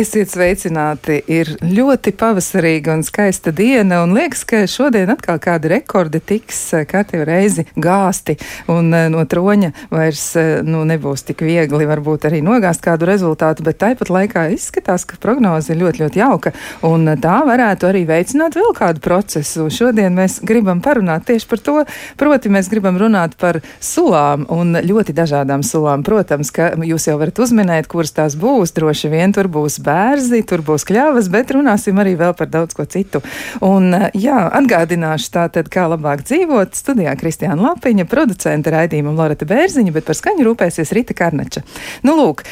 Esiet sveicināti! Ir ļoti pavasarīga un skaista diena, un liekas, ka šodien atkal kādi rekordi tiks eh, katru reizi gāsti, un eh, no troņa vairs eh, nu, nebūs tik viegli varbūt arī nogāzt kādu rezultātu, bet tāpat laikā izskatās, ka prognoze ir ļoti, ļoti jauka, un tā varētu arī veicināt vēl kādu procesu. Šodien mēs gribam parunāt tieši par to, proti mēs gribam runāt par sulām un ļoti dažādām sulām. Protams, ka jūs jau varat uzminēt, kuras tās būs, droši vien tur būs bērzi, tur būs kļavas, bet runāsim arī vēl par daudz ko citu. Un, eh, jā, atgādināšu tātad, kā labāk dzīvot. Studijā Kristiāna Lapiņa, producenta raidījuma Loreta Bērziņa, bet par skaņu rūpēsies Rita Karnača. Nu, lūk,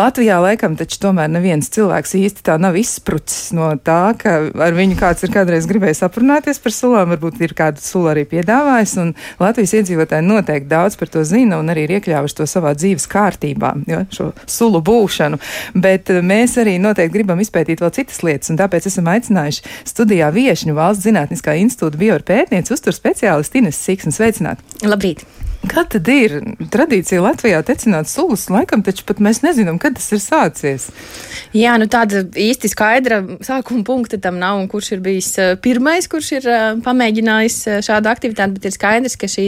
Latvijā laikam taču tomēr neviens cilvēks īsti tā nav izsprucis no tā, ka ar viņu kāds ir kādreiz gribējis aprunāties par sulām, varbūt ir kādu sulu arī piedāvājis, un Latvijas iedzīvotāji noteikti daudz par to zina un arī ir iekļāvuši to savā dzīves kārtībā, jo, šo sulu būšanu. Bet eh, mēs arī noteikti gribam izpētīt vēl citas lietas, un tāpēc esam aicinājuši studijā viešņu valsts zinātniskā institūta biopētnieci uztur speciālistu Ines Siksnu. Sveicināt! Labrīt! Kā tad ir tradīcija Latvijā tecināt sulas? Laikam taču pat mēs nezinām, kad tas ir sācies. Jā, nu tāda īsti skaidra sākuma punkta tam nav, un kurš ir bijis eh, pirmais, kurš ir eh, pamēģinājis eh, šādu aktivitāti, bet ir skaidrs, ka šī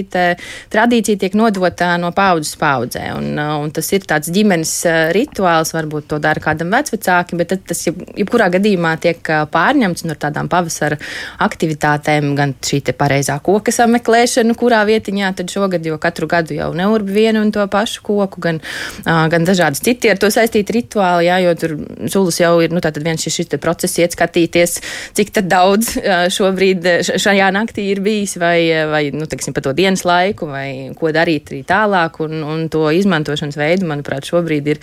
tradīcija tiek nodota no paudzes paudzē, un, un tas ir tāds ģimenes rituāls, varbūt to dara kādam vecvecāki, bet tas jebkurā gadījumā tiek pārņemts no tādām pavasara aktivitātēm, gan šī te pareizā koka sameklēšana, kurā vietiņā tad šogad, jo katru gadu jau neurbi vienu un to pašu koku, gan, gan dažādas citi ar to saistīti rituāli, jā, jo tur sulas jau ir, nu, tātad viens šis, šis process iet skatīties, cik tad daudz šobrīd šajā naktī ir bijis, vai, vai nu, teiksim, pa to dienas laiku, vai ko darīt arī tālāk, un, un to izmantošanas veidu, manuprāt, šobrīd ir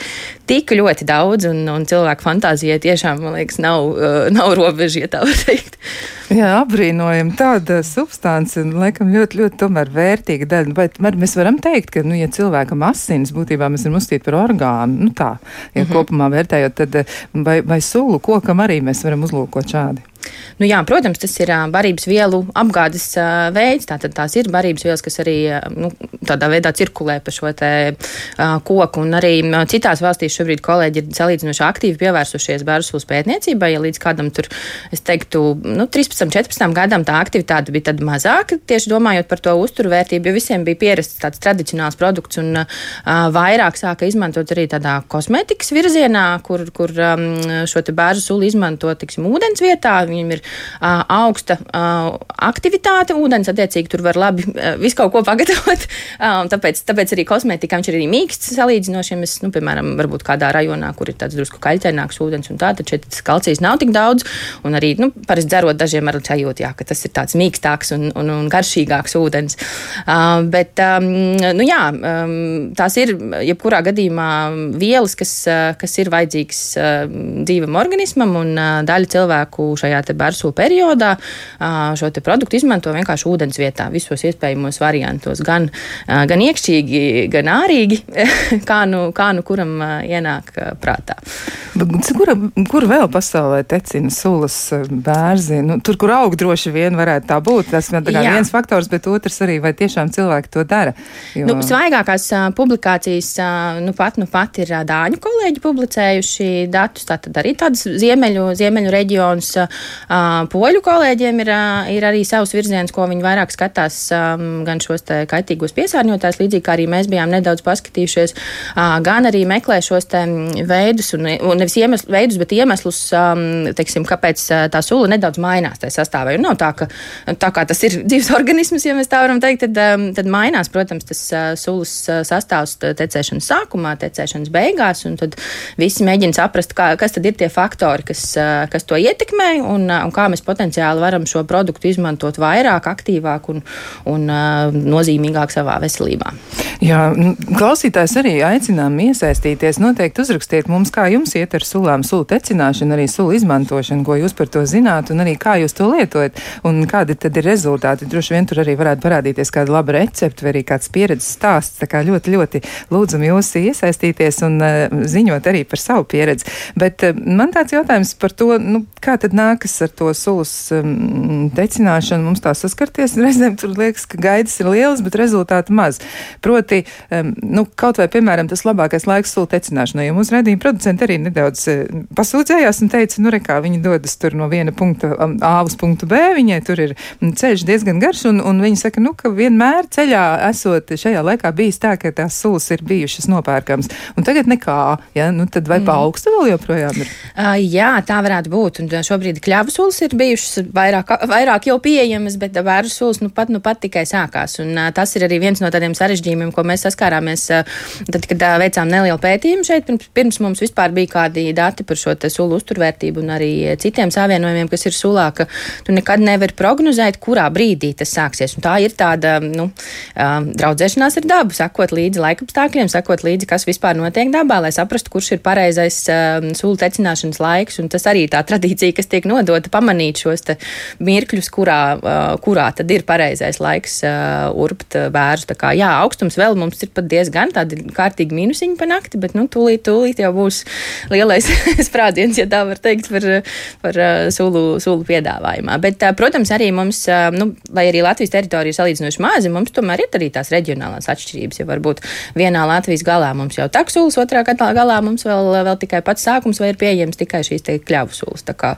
tik ļoti daudz, un, un cilvēku fantāzijai tiešām, man liekas, nav, nav robeža, ja tā var teikt. Jā, apbrīnojam tāda substance, un, laikam, ļoti, ļoti tomēr vērtīga daļa, bet tomēr mēs varam teikt, ka, nu, ja cilvēkam asins būtībā mēs varam uzstīt par orgānu, nu tā, ja mm -hmm. kopumā vērtējot, tad eh, vai, vai sulu kokam arī mēs varam uzlūkot šādi? Nu, jā, protams, tas ir barības vielu apgādes veids. Tātad tās ir barības vielas, kas arī nu, tādā veidā cirkulē pa šo te, uh, koku. Un arī citās valstīs šobrīd kolēģi ir salīdzinoši aktīvi pievērsušies bērnu pētniecībai. Ja līdz kādam tur, es teiktu, nu, 13, 14 gadam tā aktivitāte bija tad mazāka, tieši domājot par to uzturvērtību, jo visiem bija pierasts tāds tradicionāls produkts un uh, vairāk sāka izmantot arī tādā kosmētikas virzienā, kur, kur um, šo te bērnu sulu izmanto, tiksim, ūdens vietā viņam ir uh, augsta uh, aktivitāte, ūdens, attiecīgi tur var labi uh, visu kaut ko pagatavot. Uh, tāpēc, tāpēc arī kosmētikā viņš ir arī mīksts salīdzinoši, ja mēs, nu, piemēram, varbūt kādā rajonā, kur ir tāds drusku kaļķaināks ūdens un tā, tad šeit kalcijas nav tik daudz. Un arī, nu, parasti dzerot dažiem ar sajūtu, jā, ka tas ir tāds mīkstāks un, un, un garšīgāks ūdens. Uh, bet, um, nu jā, um, tās ir jebkurā gadījumā vielas, kas, kas ir vajadzīgas dzīvam organismam un daļa cilvēku šajā šajā bērnu periodā šo produktu izmanto vienkārši ūdens vietā, visos iespējamos variantos, gan, gan iekšķīgi, gan ārīgi, kā nu, kā nu kuram ienāk prātā. Kur, kur vēl pasaulē tecina sulas bērzi? Nu, tur, kur aug droši vien varētu tā būt. Tas ir viens faktors, bet otrs arī, vai tiešām cilvēki to dara. Jo... Nu, svaigākās publikācijas nu pat, nu pat ir Dāņu kolēģi publicējuši datus, tātad arī tādas ziemeļu, ziemeļu reģionus Poļu kolēģiem ir, ir arī savs virziens, ko viņi vairāk skatās gan šos kaitīgos piesārņotājus, līdzīgi kā arī mēs bijām nedaudz paskatījušies, gan arī meklē šos veidus, un, un nevis iemesl, veidus, bet iemeslus, teiksim, kāpēc tā sula nedaudz mainās tajā sastāvā. Un nav tā, ka tā kā tas ir dzīves organisms, ja mēs tā varam teikt, tad, tad mainās, protams, tas sulas sastāvs tecēšanas sākumā, tecēšanas beigās, un tad visi mēģina saprast, kā, kas tad ir tie faktori, kas, kas to ietekmē. Un, un, un kā mēs potenciāli varam šo produktu izmantot vairāk, aktīvāk un, un nozīmīgāk savā veselībā. Jā, klausītājs arī aicinām iesaistīties. Noteikti uzrakstiet mums, kā jums iet ar sulām, sulu tecināšanu, arī sulu izmantošanu, ko jūs par to zināt, un arī kā jūs to lietojat, un kādi tad ir rezultāti. Droši vien tur arī varētu parādīties kāda laba recepte vai arī kāds pieredzes stāsts. Tā kā ļoti, ļoti lūdzam jūs iesaistīties un uh, ziņot arī par savu pieredzi. Bet uh, man tāds jautājums par to, nu, kā tad nākas liekas ar to sulas um, decināšanu mums tā saskarties. Reizēm tur liekas, ka gaidas ir lielas, bet rezultāti maz. Proti, um, nu, kaut vai, piemēram, tas labākais laiks sulu tecināšanai, jo mūsu redzījuma producenti arī nedaudz uh, pasūdzējās un teica, nu, re, kā viņi dodas tur no viena punkta um, A uz punktu B, viņai tur ir ceļš diezgan garš, un, un viņi saka, nu, ka vienmēr ceļā esot šajā laikā bijis tā, ka tās sulas ir bijušas nopērkams, un tagad nekā, ja, nu, tad vai mm. pa augstu vēl joprojām ir? Uh, jā, tā varētu būt, un šobrīd kļavu sulas ir bijušas vairāk, vairāk jau pieejamas, bet vēru sulas nu pat, nu pat tikai sākās, un uh, tas ir arī viens no tādiem sarežģījumiem, ko mēs saskārāmies, uh, tad, kad uh, veicām nelielu pētījumu šeit, pirms, pirms mums vispār bija kādi dati par šo sulu uzturvērtību un arī citiem savienojumiem, kas ir sulā, ka tu nekad nevari prognozēt, kurā brīdī tas sāksies. Un tā ir tāda nu, draudzēšanās ar dabu, sakot līdzi laikapstākļiem, sakot līdzi, kas vispār notiek dabā, lai saprastu, kurš ir pareizais sulu tecināšanas laiks. Un tas arī tā tradīcija, kas tiek nodota, pamanīt šos mirkļus, kurā, kurā tad ir pareizais laiks urbt bērns. Tā kā jā, augstums vēl mums ir pat diezgan tādi kārtīgi mīnusiņi pa nakti, bet nu, tūlīt, tūlīt jau būs lielais sprādziens, ja tā var teikt, par, par sulu, sulu piedāvājumā. Bet, protams, arī mums, nu, lai arī Latvijas teritorija salīdzinoši maza, mums tomēr ir arī tās reģionālās atšķirības. Ja varbūt vienā Latvijas galā mums jau taksulas, otrā galā mums vēl, vēl tikai pats sākums vai ir pieejams tikai šīs kļavu sulas. Tā kā,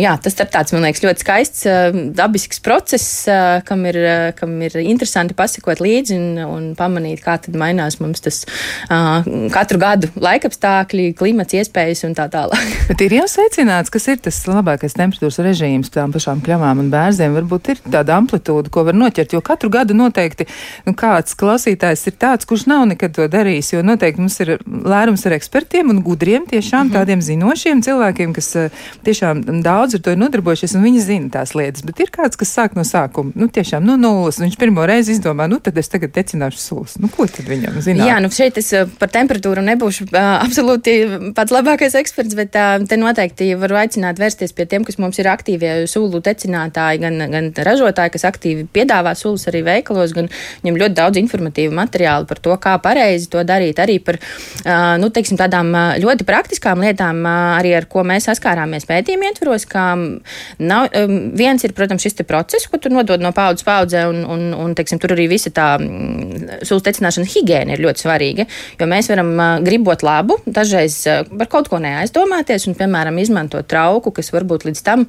jā, tas ir tāds, man liekas, ļoti skaists, dabisks process, kam ir, kam ir interesanti pasakot līdzi un, un pamanīt, kā tad mainās mums tas katru gadu laikapstākļi, klimats, iespējas un tā tālāk. Bet ir jau secināts, kas ir tas labākais temperatūras režīms tām pašām kļavām un bērziem. Varbūt ir tāda amplitūda, ko var noķert, jo katru gadu noteikti nu, kāds klausītājs ir tāds, kurš nav nekad to darījis, jo noteikti mums ir lērums ar ekspertiem un gudriem, tiešām mm -hmm. tādiem zinošiem cilvēkiem, kas tiešām daudz ar to ir nodarbojušies un viņi zina tās lietas. Bet ir kāds, kas sāk no sākuma, nu tiešām no nulles. Viņš pirmo reizi izdomā, nu tad es tagad tecināšu sulas. Nu, ko tad viņam zināt? Jā, nu šeit es par temperatūru nebūšu uh, absolūti pats labākais eksperts, bet uh, te noteikti varu aicināt vērsties pie tiem, kas mums ir aktīvie sulu tecinātāji, gan, gan ražotāji, kas aktīvi piedāvā sulas arī veikalos, gan viņam ļoti daudz informatīvu materiālu par to, kā pareizi to darīt, arī par, uh, nu, teiksim, tādām ļoti praktiskām lietām, arī ar ko mēs saskārāmies pētījumu ietvaros, ka nav, um, viens ir, protams, šis process, ko tu nodod no paudzes paudzē, un, un, un teiksim, tur arī visa tā mm, sulas tecināšanas higiēna ir ļoti svarīga, jo mēs varam gribot labu, dažreiz par kaut ko neaizdomāties un, piemēram, izmantot trauku, kas varbūt līdz tam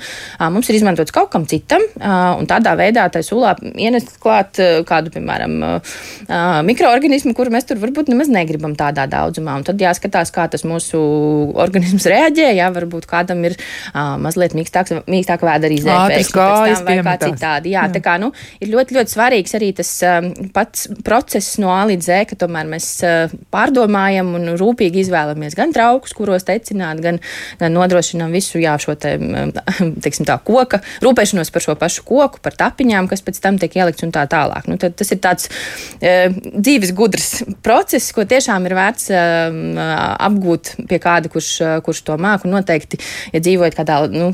mums ir izmantots kaut kam citam, un tādā veidā tai sulā ienest klāt kādu, piemēram, mikroorganismu, kuru mēs tur varbūt nemaz negribam tādā daudzumā. Un tad jāskatās, kā tas mūsu organisms reaģē. Jā, varbūt kādam ir uh, mazliet mīkstāks, mīkstāka vēdera izdevies vai kā citādi. Jā, jā. tā kā, nu, ir ļoti, ļoti svarīgs arī tas um, pats process no A līdz Z, ka tomēr mēs uh, pārdomājam un rūpīgi izvēlamies gan traukus, kuros tecināt, gan, gan nodrošinām visu jā, šo te, teiksim, tā koka, rūpēšanos par šo pašu koku, par tapiņām, kas pēc tam tiek ielikts un tā tālāk. Nu, tas ir tāds uh, dzīves gudrs process, ko tiešām ir vērts uh, apgūt pie kāda, kurš, uh, kurš to māku. Noteikti, ja dzīvojat kādā nu,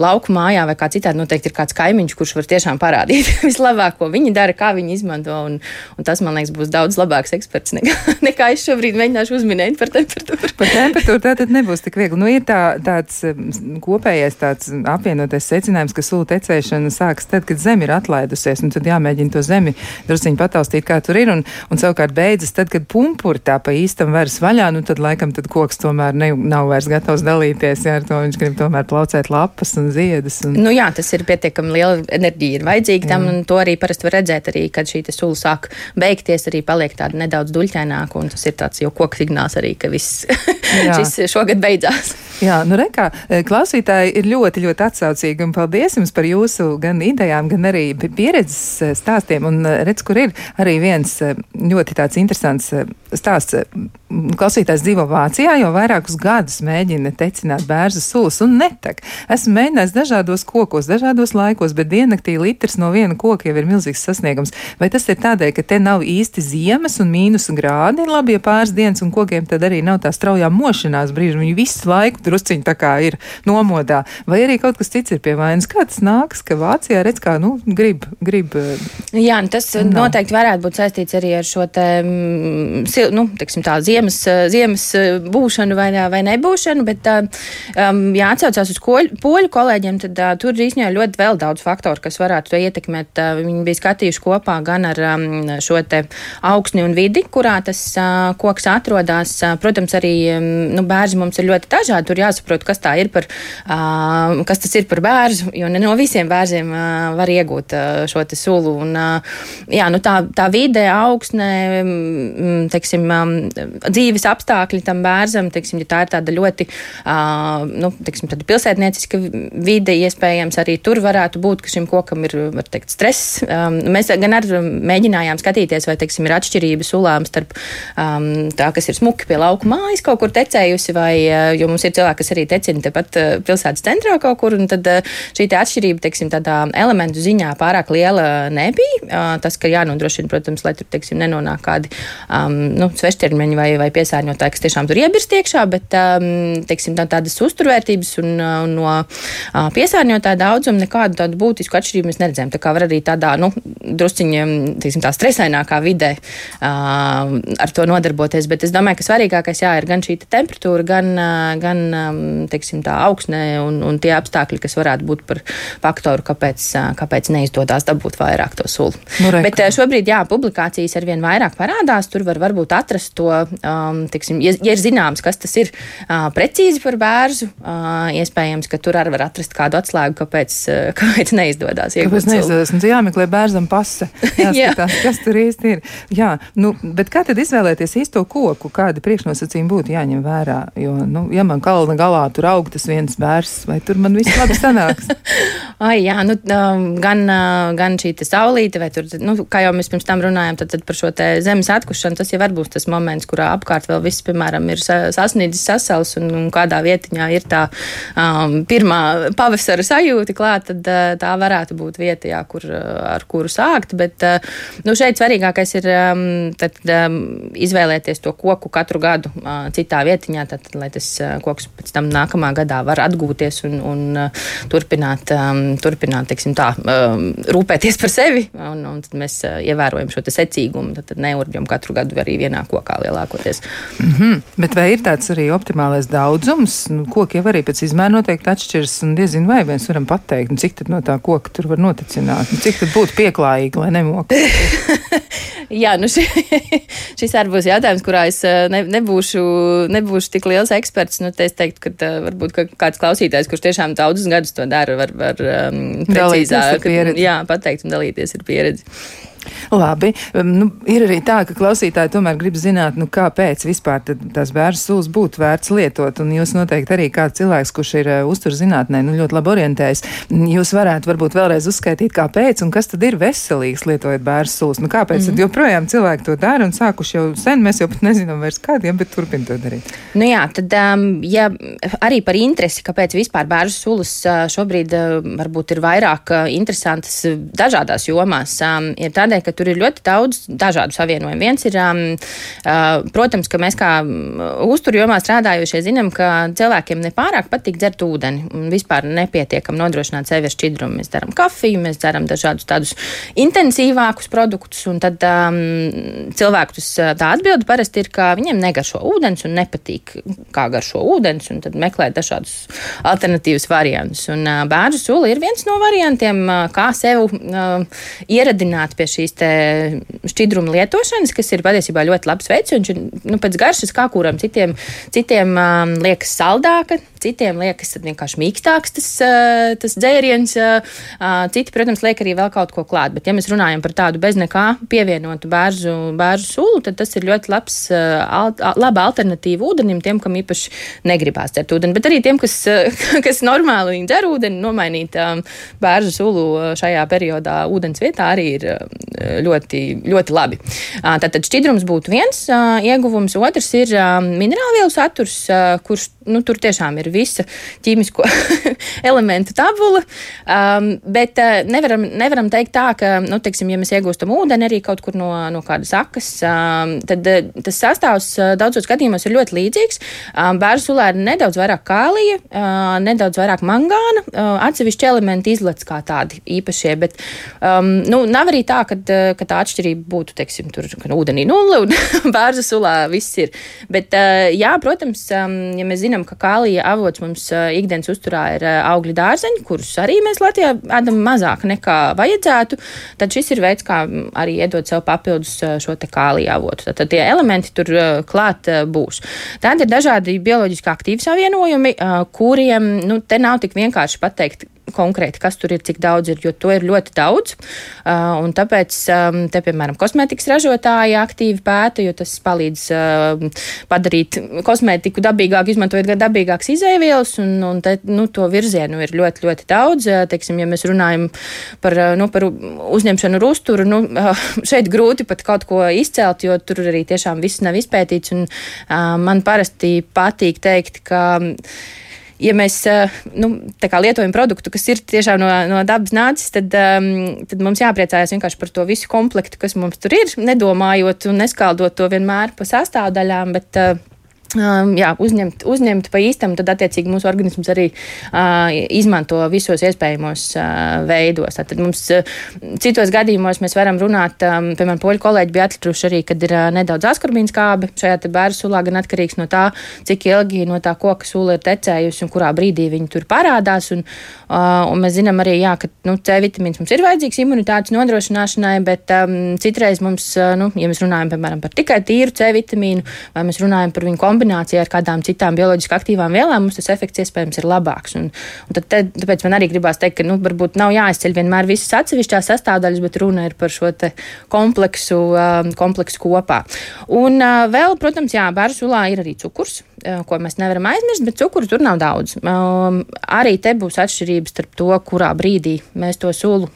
lauku mājā vai kā citādi, noteikti ir kāds kaimiņš, kurš var tiešām parādīt vislabāk, ko viņi dara, kā viņi izmanto. Un, un tas, man liekas, būs daudz labāks eksperts nekā, nekā es šobrīd mēģināšu uzminēt par temperatūru. Par temperatūru tā tad nebūs tik viegli. Nu, ir tā, tāds kopējais tāds apvienotais secinājums, ka sulu tecēšana sākas tad, kad zeme ir atlaidusies, un tad jāmēģina to zemi drusciņi pataustīt, kā tur ir, un, un savukārt beidzas tad, kad pumpuri tā pa īstam vairs vaļā, nu tad laikam tad koks tomēr ne, nav vairs gatavs dalīties, jā, ar to viņš grib tomēr plaucēt lapas un ziedus. Un... Nu jā, tas ir pietiekami liela enerģija ir vajadzīga tam, un to arī parasti var redzēt arī, kad šī sula sāk beigties, arī paliek tāda nedaudz duļķaināka, un tas ir tāds jau koks signāls arī, ka viss šis šogad beidzās. Jā, nu rekā, klausītāji ir ļoti, ļoti atsaucīgi, un paldies jums par jūsu gan idejām, gan arī pieredzes stāstiem, un redz, kur ir arī viens ļoti tāds interesants stāsts. Klausītājs dzīvo Vācijā, jau vairākus gadus mēģina tecināt bērnu sulas un netek. Esmu mēģinājis dažādos kokos, dažādos laikos, bet diennaktī litrs no viena koka jau ir milzīgs sasniegums. Vai tas ir tādēļ, ka te nav īsti ziemas un mīnus grādi, labi, ja pāris dienas un kokiem tad arī nav tā straujā mošanās brīža, viņi visu laiku drusciņi tā kā ir nomodā, vai arī kaut kas cits ir pie vainas. Kā tas nāks, ka Vācijā redz, kā, nu, grib, grib. Jā, nu, tas nav. noteikti varētu būt saistīts arī ar šo te, mm, nu, teiksim tā, ziemas, ziemas būšanu vai, vai nebūšanu, bet, um, ja atcaucās uz koļu, poļu kolēģiem, tad uh, tur īstenībā ļoti vēl daudz faktoru, kas varētu to ietekmēt. Uh, viņi bija skatījuši kopā gan ar um, šo te augsni un vidi, kurā tas uh, koks atrodas. Uh, protams, arī um, nu, bērzi mums ir ļoti dažādi. Tur jāsaprot, kas, ir par, uh, kas tas ir par bērzu, jo ne no visiem bērziem uh, var iegūt uh, šo sulu. Un, uh, jā, nu, tā, tā vide, augsne, um, teiksim, um, dzīves apstākļi tam bērzam, teiksim, ja tā ir tāda ļoti uh, nu, teiksim, pilsētnieciska vide, iespējams, arī tur varētu būt, ka šim kokam ir teikt, stress. Um, mēs gan ar mēģinājām skatīties, vai teiksim, ir atšķirība sulām starp um, tā, kas ir smuki pie lauka mājas kaut kur tecējusi, vai, jo mums ir cilvēki, kas arī tecina tepat pilsētas centrā kaut kur, un tad šī te atšķirība, teiksim, tādā elementu ziņā pārāk liela nebija. Tas, ka jānodrošina, protams, lai tur, teiksim, nenonāk kādi um, nu, svešķermeņi vai, vai piesārņotāji, kas tiešām tur iebirst iekšā, bet, um, teiksim, tā, tādas uzturvērtības un, un no uh, piesārņotāja daudzuma nekādu tādu būtisku atšķirību mēs neredzējām. Tā kā var arī tādā, nu, drusciņa, teiksim, tā stresainākā vidē uh, ar to nodarboties, bet es domāju, ka svarīgākais, jā, ir gan šī temperatūra, gan, uh, gan um, teiksim, tā augsne un, un tie apstākļi, kas varētu būt par faktoru, kāpēc, kāpēc neizdodas dabūt vairāk to sulu. Nu, reku. Bet šobrīd, jā, publikācijas ar vien vairāk parādās. Tur var varbūt atrast to, um, tiksim, ja, ja ir zināms, kas tas ir uh, precīzi par bērzu, uh, iespējams, ka tur arī var atrast kādu atslēgu, kāpēc, uh, kāpēc neizdodas. Kāpēc neizdodas? Mums jāmeklē bērzam pase. Jāskatās, jā. kas tur īsti ir. Jā, nu, bet kā tad izvēlēties īsto koku? Kādi priekšnosacījumi būtu jāņem vērā? Jo, nu, ja man kalna galā tur aug tas viens bērs, vai tur man viss labi sanāks? Ai, jā, nu, gan, gan šī saulīte, vai tur, nu, kā jau mēs pirms tam runājām, tad, tad par šo zemes atkušanu, tas jau var būt tas moments, kurā apkārt vēl viss, piemēram, ir sasniedzis sasals un, un kādā vietiņā ir tā um, pirmā pavasara sajūta klāt, tad tā varētu būt vieta, jā, kur, ar kuru sākt. Bet nu, šeit svarīgākais ir um, tad, um, izvēlēties to koku katru gadu uh, citā vietiņā, tad, lai tas koks pēc tam nākamā gadā var atgūties un, un uh, turpināt, um, turpināt teiksim, tā, um, rūpēties par sevi. Un, un tad mēs uh, ievērojam šo secīgumu. Tad, tad neurģam katru gadu arī vienā kokā lielākoties. Mm -hmm. Bet vai ir tāds arī optimālais daudzums? Nu, koki jau arī pēc izmēra noteikti atšķiras. Un diezin vai mēs varam pateikt, nu, cik tad no tā koka tur var noticināt? Nu, cik tad būtu pieklājīgi, lai nemoktu? Jā, nu šī, šis arī būs jautājums, kurā es uh, ne, nebūšu, nebūšu tik liels eksperts. Nu, es teiktu, ka uh, varbūt ka kāds klausītājs, kurš tiešām daudzus gadus to dara, var, var um, precīzāk jā, pateikt un dalīties ar pieredzi. Labi. Nu, ir arī tā, ka klausītāji tomēr grib zināt, nu, kāpēc vispār tās bērnu sulas būtu vērts lietot. Un jūs noteikti arī kā cilvēks, kurš ir uh, uzturzinātnē, nu, ļoti labi orientējis, jūs varētu varbūt vēlreiz uzskaitīt, kāpēc un kas tad ir veselīgs lietojot bērnu sulas. Nu, kāpēc mm -hmm. tad joprojām cilvēki to dara un sākuši jau sen, mēs jau pat nezinām vairs kādiem, bet turpin to darīt. Nu jā, tad um, ja arī par interesi, kāpēc vispār bērnu sulas uh, šobrīd uh, varbūt ir vairāk uh, interesantas dažādās jomās, um, ir tādēļ, ka tur ir ļoti daudz dažādu savienojumu. Viens ir, um, uh, protams, ka mēs kā uzturjomā strādājošie zinām, ka cilvēkiem nepārāk patīk dzert ūdeni un vispār nepietiekam nodrošināt sevi ar šķidrumu. Mēs dzeram kafiju, mēs dzeram dažādus tādus intensīvākus produktus, un tad um, cilvēku tā atbilde parasti ir, ka viņiem negaršo ūdens un nepatīk, kā garšo ūdens, un tad meklē dažādus alternatīvus variantus. Un uh, bērnu sula ir viens no variantiem, uh, kā sev uh, ieradināt pie šīs šķidruma lietošanas, kas ir patiesībā ļoti labs veids. Viņš ir nu, pēc garšas, kā kuram citiem, citiem um, liekas saldāka, citiem liekas vienkārši mīkstāks tas, tas dzēriens. Uh, uh, citi, protams, liek arī vēl kaut ko klāt. Bet, ja mēs runājam par tādu bez nekā pievienotu bērzu, bērzu sulu, tad tas ir ļoti labs, al, laba alternatīva ūdenim tiem, kam īpaši negribās dzert ūdeni. Bet arī tiem, kas, kas normāli dzer ūdeni, nomainīt bērzu sulu šajā periodā ūdens vietā arī ir ļoti, ļoti labi. Tātad šķidrums būtu viens ieguvums, otrs ir minerālvielu saturs, kurš nu, tur tiešām ir ir visa ķīmisko elementu tabula. Um, bet uh, nevaram, nevaram teikt tā, ka, nu, teiksim, ja mēs iegūstam ūdeni arī kaut kur no, no kādas akas, um, tad uh, tas sastāvs uh, daudzos gadījumos ir ļoti līdzīgs. Um, Bērnu sulā ir nedaudz vairāk kālija, uh, nedaudz vairāk mangāna, uh, atsevišķi elementi izlec kā tādi īpašie, bet um, nu, nav arī tā, ka, ka tā atšķirība būtu, teiksim, tur, ka ūdenī nulle un bērnu sulā viss ir. Bet, uh, jā, protams, um, ja mēs zinām, ka kālija avots mums ikdienas uzturā ir augļu dārzeņi, kurus arī mēs Latvijā ēdam mazāk nekā vajadzētu, tad šis ir veids, kā arī iedot sev papildus šo te kālija avotu. Tad tie elementi tur klāt būs. Tad ir dažādi bioloģiski aktīvi savienojumi, kuriem nu, te nav tik vienkārši pateikt, konkrēti, kas tur ir, cik daudz ir, jo to ir ļoti daudz. Uh, un tāpēc, um, te, piemēram, kosmētikas ražotāji aktīvi pēta, jo tas palīdz uh, padarīt kosmētiku dabīgāku, izmantojot dabīgākas izēvielas, un, un te, nu, to virzienu ir ļoti, ļoti daudz. Uh, teiksim, ja mēs runājam par, uh, nu, par uzņemšanu ar uzturu, nu, uh, šeit grūti pat kaut ko izcelt, jo tur arī tiešām viss nav izpētīts, un uh, man parasti patīk teikt, ka ja mēs nu, lietojam produktu, kas ir tiešām no, no dabas nācis, tad, tad mums jāpriecājas vienkārši par to visu komplektu, kas mums tur ir, nedomājot un neskaldot to vienmēr pa sastāvdaļām. Bet, Um, jā, uzņemt, uzņemt pa īstam, tad attiecīgi mūsu organisms arī uh, izmanto visos iespējamos uh, veidos. Tad mums uh, citos gadījumos mēs varam runāt, um, piemēram, poļu kolēģi bija atlikuši arī, kad ir uh, nedaudz askorbīns kābe šajā bērnu sulā, gan atkarīgs no tā, cik ilgi no tā koka sula ir tecējusi un kurā brīdī viņi tur parādās. Un, uh, un mēs zinām arī, jā, ka nu, C vitamīns mums ir vajadzīgs imunitātes nodrošināšanai, bet um, citreiz mums, uh, nu, ja mēs runājam piemēram par tikai tīru C vitamīnu vai mēs runājam par viņu kombināciju, kombinācijā ar kādām citām bioloģiski aktīvām vielām, mums tas efekts iespējams ir labāks. Un, un tad, te, tāpēc man arī gribās teikt, ka nu, varbūt nav jāizceļ vienmēr visas atsevišķās sastāvdaļas, bet runa ir par šo kompleksu, um, kompleksu kopā. Un uh, vēl, protams, jā, bērnu sulā ir arī cukurs uh, ko mēs nevaram aizmirst, bet cukuru tur nav daudz. Um, arī te būs atšķirības starp to, kurā brīdī mēs to sulu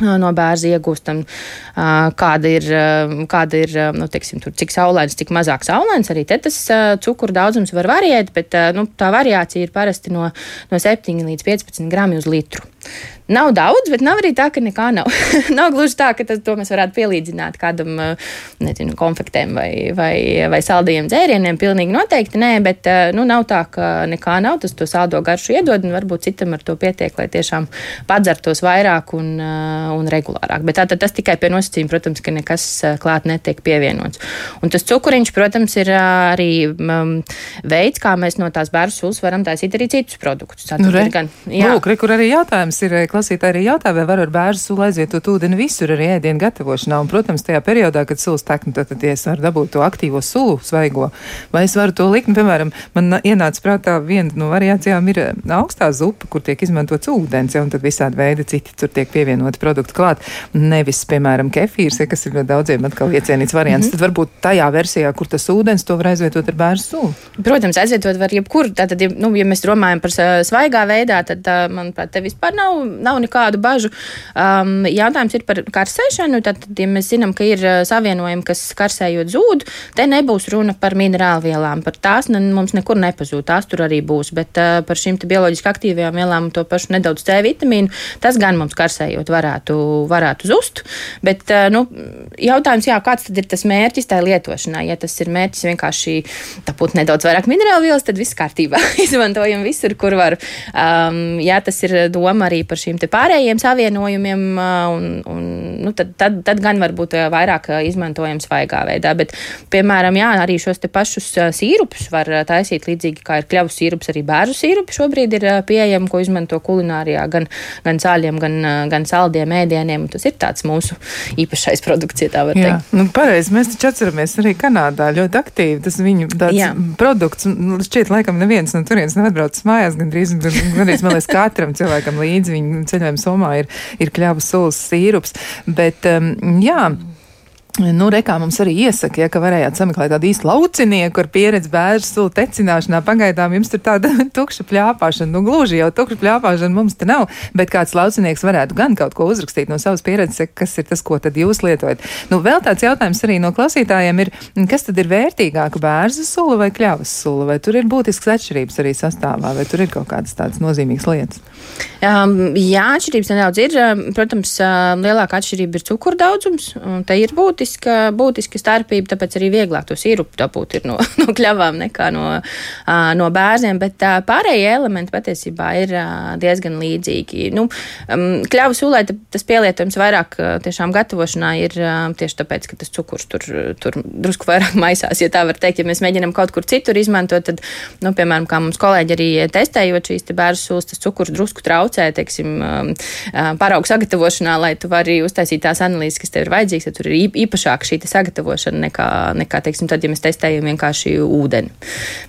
no bērna iegūstam, kāda ir, kāda ir nu, teiksim, tur, cik saulains, cik mazāk saulains. Arī tas cukuru daudzums var variēt, bet nu, tā variācija ir parasti no, no 7 līdz 15 gramu uz litru. Nav daudz, bet nav arī tā, ka nekā nav. nav gluži tā, ka tas, to mēs varētu pielīdzināt kādam, nezinu, konfektēm vai, vai, vai saldajiem dzērieniem. Pilnīgi noteikti nē, bet nu, nav tā, ka nekā nav. Tas to saldo garšu iedod, un varbūt citam ar to pietiek, lai tiešām padzertos vairāk un, un regulārāk. Bet tā, tas tikai pie nosacījuma, protams, ka nekas klāt netiek pievienots. Un tas cukuriņš, protams, ir arī um, veids, kā mēs no tās bērnu sulas varam taisīt arī citus produktus. Tā nu, re, gan, jā. Lūk, re, kur arī jautājums ir klausītāji arī jautā, vai var ar bērnu sulu aizvietot ūdeni visur arī ēdienu gatavošanā. Un, protams, tajā periodā, kad sulas tek, nu, tad, tad ja es varu dabūt to aktīvo sulu svaigo, vai es varu to likt, nu, piemēram, man ienāca prātā viena no variācijām ir augstā zupa, kur tiek izmantots ūdens, ja, un tad visādi veidi citi tur tiek pievienoti produkti klāt. Nevis, piemēram, kefīrs, ja, kas ir daudziem atkal iecienīts variants. Mm -hmm. Tad varbūt tajā versijā, kur tas ūdens, to var aizvietot ar bērnu sulu. Protams, aizvietot var jebkur. Tātad, ja, nu, ja mēs domājam par svaigā veidā, tad, manuprāt, te vispār nav, nav nekādu bažu. Um, jautājums ir par karsēšanu. Tad, ja mēs zinām, ka ir uh, savienojumi, kas karsējot zūd, te nebūs runa par minerālvielām. Par tās ne, mums nekur nepazūd. Tās tur arī būs. Bet uh, par šīm bioloģiski aktīvajām vielām, to pašu nedaudz C vitamīnu, tas gan mums karsējot varētu, varētu zust. Bet uh, nu, jautājums, jā, kāds tad ir tas mērķis tai lietošanai? Ja tas ir mērķis vienkārši dabūt nedaudz vairāk minerālvielas, tad viss kārtībā. Izmantojam visur, kur var. Um, jā, tas ir doma arī par šīm pārējiem savienojumiem, un, un, nu, tad, tad, tad gan varbūt vairāk izmantojam svaigā veidā. Bet, piemēram, jā, arī šos pašus sīrupus var taisīt līdzīgi kā ir kļavas sīrups, arī bērnu sīrupi šobrīd ir pieejami, ko izmanto kulinārijā, gan, gan sāļiem, gan, gan saldiem ēdieniem. Tas ir tāds mūsu īpašais produkts, ja tā var jā. teikt. Nu, pareizi, mēs taču atceramies arī Kanādā ļoti aktīvi. Tas viņu tāds jā. produkts, un šķiet, laikam neviens no turienes nav atbraucis mājās, gandrīz, gandrīz man liekas, katram cilvēkam līdzi viņu ceļojumu somā ir, ir kļavas sulas sīrups. Bet, um, jā, Nu, rekā mums arī iesaka, ja, ka varējāt sameklēt tādu īstu laucinieku ar pieredzi bērnu sulu tecināšanā. Pagaidām jums tur tāda tukša pļāpāšana, nu gluži jau tukša pļāpāšana mums te nav, bet kāds laucinieks varētu gan kaut ko uzrakstīt no savas pieredzes, kas ir tas, ko tad jūs lietojat. Nu, vēl tāds jautājums arī no klausītājiem ir, kas tad ir vērtīgāka bērnu sula vai kļavas sula, vai tur ir būtisks atšķirības arī sastāvā, vai tur ir kaut kādas tādas nozīmīgas lietas? Um, jā, atšķirības nedaudz ir. Protams, lielākā atšķirība ir cukuru daudzums, un te ir būtiski būtiska, būtiska starpība, tāpēc arī vieglāk to sīrupu dabūt no, no kļavām nekā no, no bērziem, bet pārējie elementi patiesībā ir diezgan līdzīgi. Nu, kļavu sulē tas pielietojums vairāk tiešām gatavošanā ir tieši tāpēc, ka tas cukurs tur, tur drusku vairāk maisās, ja tā var teikt. Ja mēs mēģinam kaut kur citur izmantot, tad, nu, piemēram, kā mums kolēģi arī testējot šīs te bērnu sulas, tas cukurs drusku traucē, teiksim, paraugu sagatavošanā, lai tu vari uztaisīt tās analīzes, kas tev ir vajadzīgas, ja tur ir īpašāka šī sagatavošana nekā, nekā teiksim, tad, ja mēs testējam vienkārši ūdeni.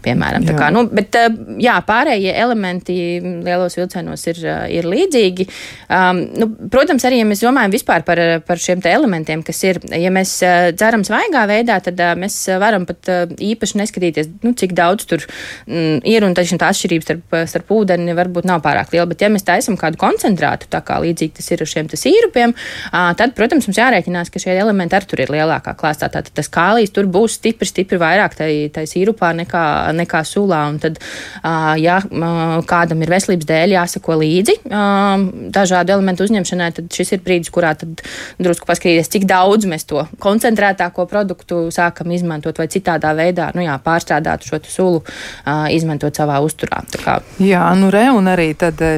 Piemēram, jā. Kā, nu, bet eh, jā, pārējie elementi lielos vilcienos ir, eh, ir līdzīgi. Um, nu, protams, arī, ja mēs domājam vispār par, par šiem elementiem, kas ir, ja mēs eh, dzeram svaigā veidā, tad mēs varam pat īpaši neskatīties, nu, cik daudz tur mm, ir, un taču tā atšķirības starp, starp ūdeni varbūt nav pārāk liela. Bet, ja mēs taisam kādu koncentrātu, tā kā līdzīgi tas ir ar šiem sīrupiem, tad, protams, mums jārēķinās, ka šie elementi ar tur ir lielākā klāstā. Tātad tas kālijs tur būs stipri, stipri vairāk tai sīrupā nekā, nekā sulā. Un tad, ja kādam ir veselības dēļ jāsako līdzi dažādu elementu uzņemšanai, tad šis ir brīdis, kurā drusku paskatīties, cik daudz mēs to koncentrētāko produktu sākam izmantot vai citādā veidā, nu jā, pārstrādāt šo sulu, izmantot savā uzturā. Jā, nu re, un arī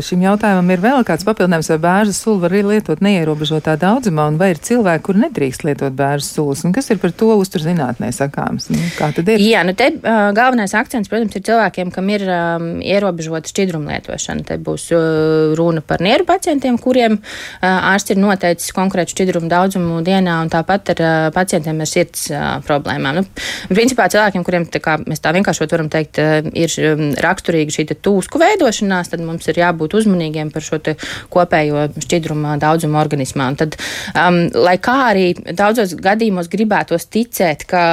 šim jautājumam ir vēl kāds papildinājums, vai bērnu sulu var lietot neierobežotā daudzumā, un vai ir cilvēki, kur nedrīkst lietot bērnu sulas. Un kas ir par to uzturzinātnē sakāms? Nu, kā tad ir? Jā, nu te uh, galvenais akcents, protams, ir cilvēkiem, kam ir um, ierobežota šķidruma lietošana. Te būs uh, runa par nieru pacientiem, kuriem uh, ārsts ir noteicis konkrētu šķidrumu daudzumu dienā, un tāpat ar uh, pacientiem ar sirds uh, problēmām. Nu, principā cilvēkiem, kuriem tā kā, mēs tā vienkāršot varam teikt, uh, ir um, raksturīga šī tūsku veidošanās, tad mums ir jābūt uzmanīgiem par šo kopējo šķidrumu daudzumu organismā. Un tad, um, lai kā arī daudzos gadījumos gribētos ticēt, ka,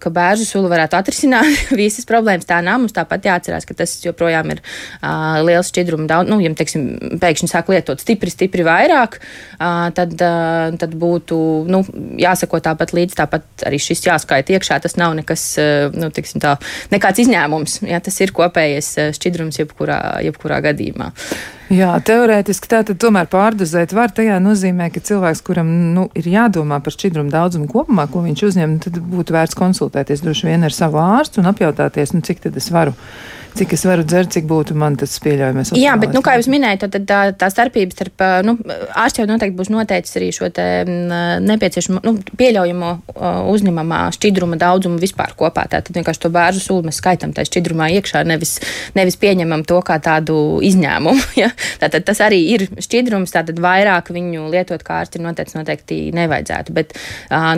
ka bērnu sula varētu atrisināt visas problēmas. Tā nav. Mums tāpat jāatcerās, ka tas joprojām ir uh, liels šķidruma daudz. Nu, ja teiksim, pēkšņi sāk lietot stipri, stipri vairāk, uh, tad, uh, tad būtu nu, jāsako tāpat līdzi. Tāpat arī šis jāskaita iekšā. Tas nav nekas, uh, nu, teiksim, tā, nekāds izņēmums. Jā, tas ir kopējais šķidrums jebkurā, jebkurā gadījumā. Jā, teorētiski tā tad tomēr pārdozēt var. Tajā nozīmē, ka cilvēks, kuram nu, ir jādomā par šķidrumu daudzumu kopumā, ko viņš uzņem, tad būtu vērts konsultēties droši vien ar savu ārstu un apjautāties, nu, cik tad es varu cik es varu dzert, cik būtu man tas pieļaujamais. Jā, bet, nu, kā jūs minējāt, tad tā, tā starpība starp, nu, ārsts jau noteikti būs noteicis arī šo te nepieciešamo, nu, pieļaujamo uzņemamā šķidruma daudzumu vispār kopā. Tātad vienkārši to bērnu sulu mēs skaitam tajā šķidrumā iekšā, nevis, nevis pieņemam to kā tādu izņēmumu. Ja? Tātad tas arī ir šķidrums, tātad vairāk viņu lietot kā ārsti ir noteicis noteikti nevajadzētu. Bet,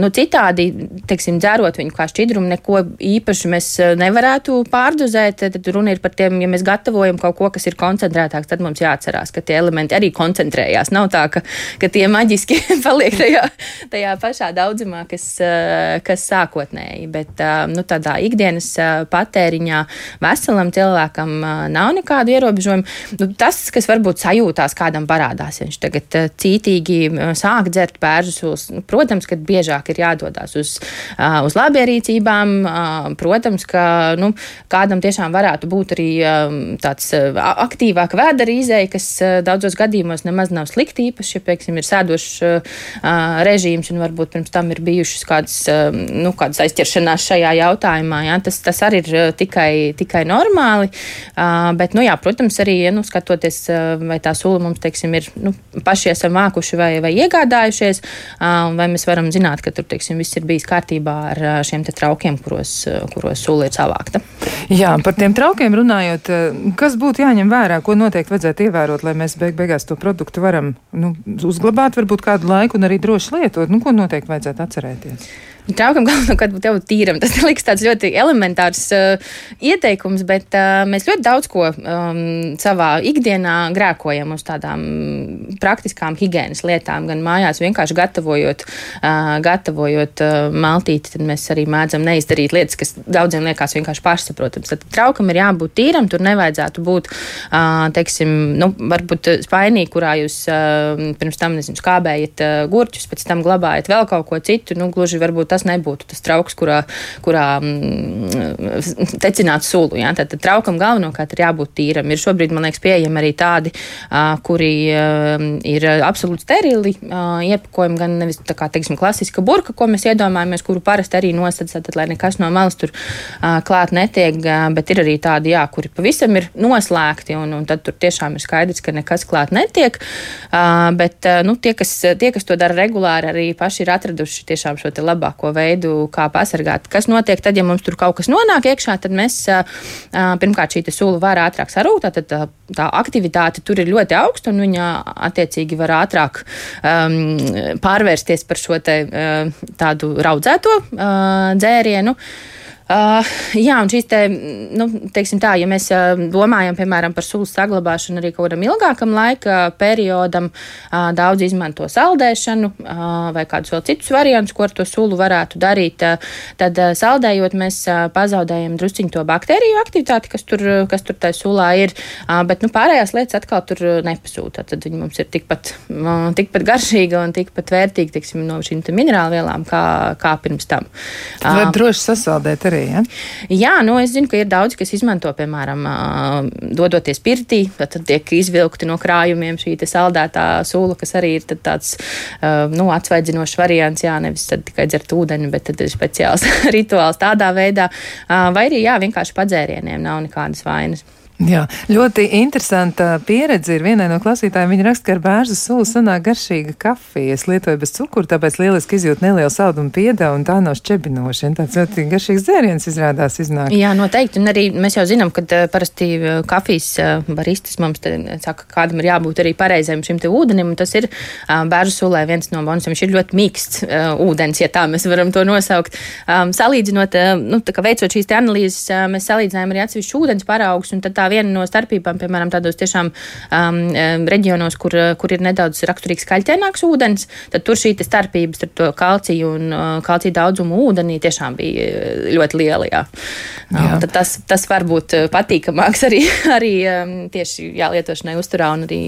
nu, citādi, teiksim, dzērot viņu kā šķidrumu, neko īpaši mēs nevarētu pārdozēt. Tad runa ir par tiem, ja mēs gatavojam kaut ko, kas ir koncentrētāks, tad mums jāatcerās, ka tie elementi arī koncentrējās. Nav tā, ka, ka tie maģiski paliek tajā, tajā pašā daudzumā, kas, eh, kas sākotnēji. Bet eh, nu, tādā ikdienas eh, patēriņā veselam cilvēkam nav nekādu ierobežojumu. Nu, tas, kas varbūt sajūtās kādam parādās, ja viņš tagad cītīgi sāk dzert pērzus, nu, protams, ka biežāk ir jādodas uz, uz labierīcībām. Protams, ka nu, kādam tiešām varētu būt būt arī um, tāds uh, aktīvāk vēdera izēja, kas uh, daudzos gadījumos nemaz nav slikti, īpaši, ja, piemēram, ir sēdošs uh, režīms un varbūt pirms tam ir bijušas kādas, um, nu, kādas aizķeršanās šajā jautājumā. Jā, tas, tas arī ir tikai, tikai normāli, bet, nu, jā, protams, arī, ja, nu, skatoties, vai tā sula mums, teiksim, ir, nu, paši esam mākuši vai, vai iegādājušies, vai mēs varam zināt, ka tur, teiksim, viss ir bijis kārtībā ar šiem te traukiem, kuros, kuros sula ir savākta. Jā, par tiem traukiem smalkiem runājot, eh, kas būtu jāņem vērā, ko noteikti vajadzētu ievērot, lai mēs beig beigās to produktu varam nu, uzglabāt varbūt kādu laiku un arī droši lietot? Nu, ko noteikti vajadzētu atcerēties? Traukam galvenokārt būtu jābūt tīram. Tas liekas tāds ļoti elementārs uh, ieteikums, bet uh, mēs ļoti daudz ko um, savā ikdienā grēkojam uz tādām praktiskām higiēnas lietām, gan mājās vienkārši gatavojot, gatavojot maltīti, tad mēs arī mēdzam neizdarīt lietas, kas daudziem liekas vienkārši pašsaprotams. Tad traukam ir jābūt tīram, tur nevajadzētu būt, teiksim, nu, varbūt spainī, kurā jūs pirms tam, nezinu, skābējat gurķus, pēc tam glabājat vēl kaut ko citu. Nu, gluži varbūt tas nebūtu tas trauks, kurā, kurā mm, tecināt sulu. Ja? Tad, tad traukam galvenokārt ir jābūt tīram. Ir šobrīd, man liekas, pieejami arī tādi, kuri ir absolūti sterili iepakojumi, gan nevis tā kā, teiksim, klasiska burka, ko mēs iedomājamies, kuru parasti arī nosedz, tad, lai nekas no malas tur klāt netiek, bet ir arī tādi, jā, kuri pavisam ir noslēgti, un, un tad tur tiešām ir skaidrs, ka nekas klāt netiek. Bet, nu, tie, kas, tie, kas to dara regulāri, arī paši ir atraduši tiešām šo labāko veidu, kā pasargāt. Kas notiek tad, ja mums tur kaut kas nonāk iekšā, tad mēs pirmkārt šī sula var ātrāk sarūt, tad tā, tā aktivitāte tur ir ļoti augsta un viņa attiecīgi var ātrāk um, pārvērsties par šo te, tādu raudzēto uh, dzērienu. Uh, Uh, jā, un šīs te, nu, teiksim tā, ja mēs uh, domājam, piemēram, par sulas saglabāšanu arī kaut kādam ilgākam laika periodam, uh, daudz izmanto saldēšanu uh, vai kādus vēl citus variantus, ko ar to sulu varētu darīt, uh, tad uh, saldējot mēs uh, pazaudējam drusciņu to baktēriju aktivitāti, kas tur, kas tur tajā sulā ir, uh, bet, nu, pārējās lietas atkal tur nepasūta. Tad viņi mums ir tikpat, uh, tikpat garšīga un tikpat vērtīga, teiksim, no šīm minerālu vielām kā, kā pirms tam. Uh, Var droši sasaldēt arī arī. Ja? Jā, nu es zinu, ka ir daudzi, kas izmanto, piemēram, dodoties pirtī, tad tiek izvilkti no krājumiem šī saldētā sula, kas arī ir tāds nu, atsvaidzinošs variants. Jā, nevis tikai dzert ūdeni, bet tad ir speciāls rituāls tādā veidā. Vai arī jā, vienkārši padzērieniem nav nekādas vainas. Jā, ļoti interesanta pieredze ir vienai no klausītājiem. Viņa raksta, ka ar bērnu sulu sanāk garšīga kafija. Es lietoju bez cukuru, tāpēc lieliski izjūt nelielu saldumu piedā un tā nav šķebinoši. Tāds ļoti garšīgs dzēriens izrādās iznāk. Jā, noteikti. Un arī mēs jau zinām, ka uh, parasti uh, kafijas uh, baristas mums saka, kādam ir jābūt arī pareizajam šim te ūdenim. Tas ir bērnu sulē viens no bonusiem. Viņš ir ļoti mīksts ūdens, ja tā mēs varam to nosaukt. Um, salīdzinot, nu, veicot šīs analīzes, mēs salīdzinājām arī atsevišķu ūdens paraugus. Un tad tā tā viena no starpībām, piemēram, tādos tiešām um, reģionos, kur, kur ir nedaudz raksturīgs kaļķēnāks ūdens, tad tur šī starpības starp to kalciju un uh, kalciju daudzumu ūdenī tiešām bija uh, ļoti liela. Jā. Jā. Um, tas, tas var būt uh, patīkamāks arī, arī um, tieši jā, lietošanai uzturā un arī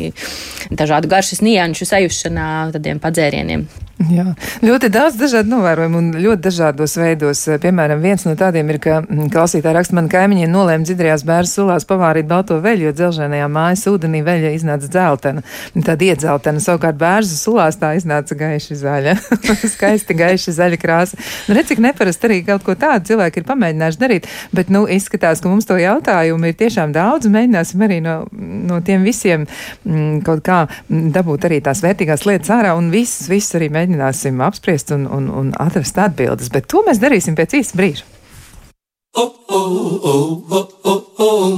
dažādu garšas nianšu sajūšanā tādiem padzērieniem. Jā, ļoti daudz dažādu novērojumu un ļoti dažādos veidos. Piemēram, viens no tādiem ir, ka mm, klausītāji raksta, man kaimiņiem nolēma dzidrajās bērnu sulās pavārīt balto veļu, jo dzelženajā mājas ūdenī veļa iznāca dzeltena. Tad iedzeltena, savukārt bērnu sulās tā iznāca gaiši zaļa. Skaisti gaiši zaļa krāsa. Nu, redz, cik neparasti arī kaut ko tādu cilvēki ir pamēģinājuši darīt, bet, nu, izskatās, ka mums to jautājumu ir tiešām daudz. Mēģināsim arī no, no tiem visiem m, mm, kaut kā mm, dabūt arī tās vērtīgās lietas ārā un viss, viss arī mēģināt mēģināsim apspriest un, un, un atrast atbildes, bet to mēs darīsim pēc īsta brīža.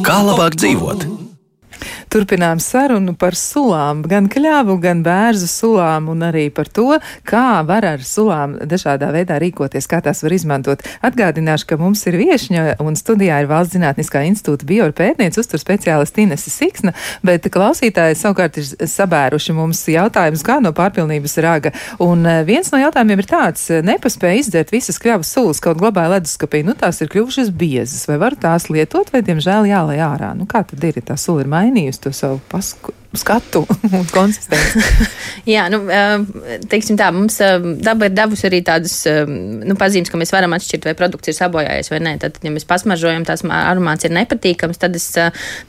Kā labāk dzīvot? Turpinām sarunu par sulām, gan kļāvu, gan bērzu sulām, un arī par to, kā var ar sulām dažādā veidā rīkoties, kā tās var izmantot. Atgādināšu, ka mums ir viešņa, un studijā ir Valsts Zinātniskā institūta bioorpētniece, uztur speciālisti Inese Siksna, bet klausītāji savukārt ir sabēruši mums jautājumus kā no pārpilnības raga. Un eh, viens no jautājumiem ir tāds, nepaspēja izdzert visas kļavas sulas, kaut glabāja leduskapī, nu tās ir kļuvušas biezas, vai var tās lietot, vai diemžēl jālai ārā. Nu kā tad ir, ja tā sula ir mainījusi? To savu pasku, skatu un konsistenci. Jā, nu, teiksim tā, mums daba ir devusi arī tādas nu, pazīmes, ka mēs varam atšķirt, vai produkts ir sabojājies vai nē. Tad, ja mēs pasmažojam, tās aromāts ir nepatīkams, tad es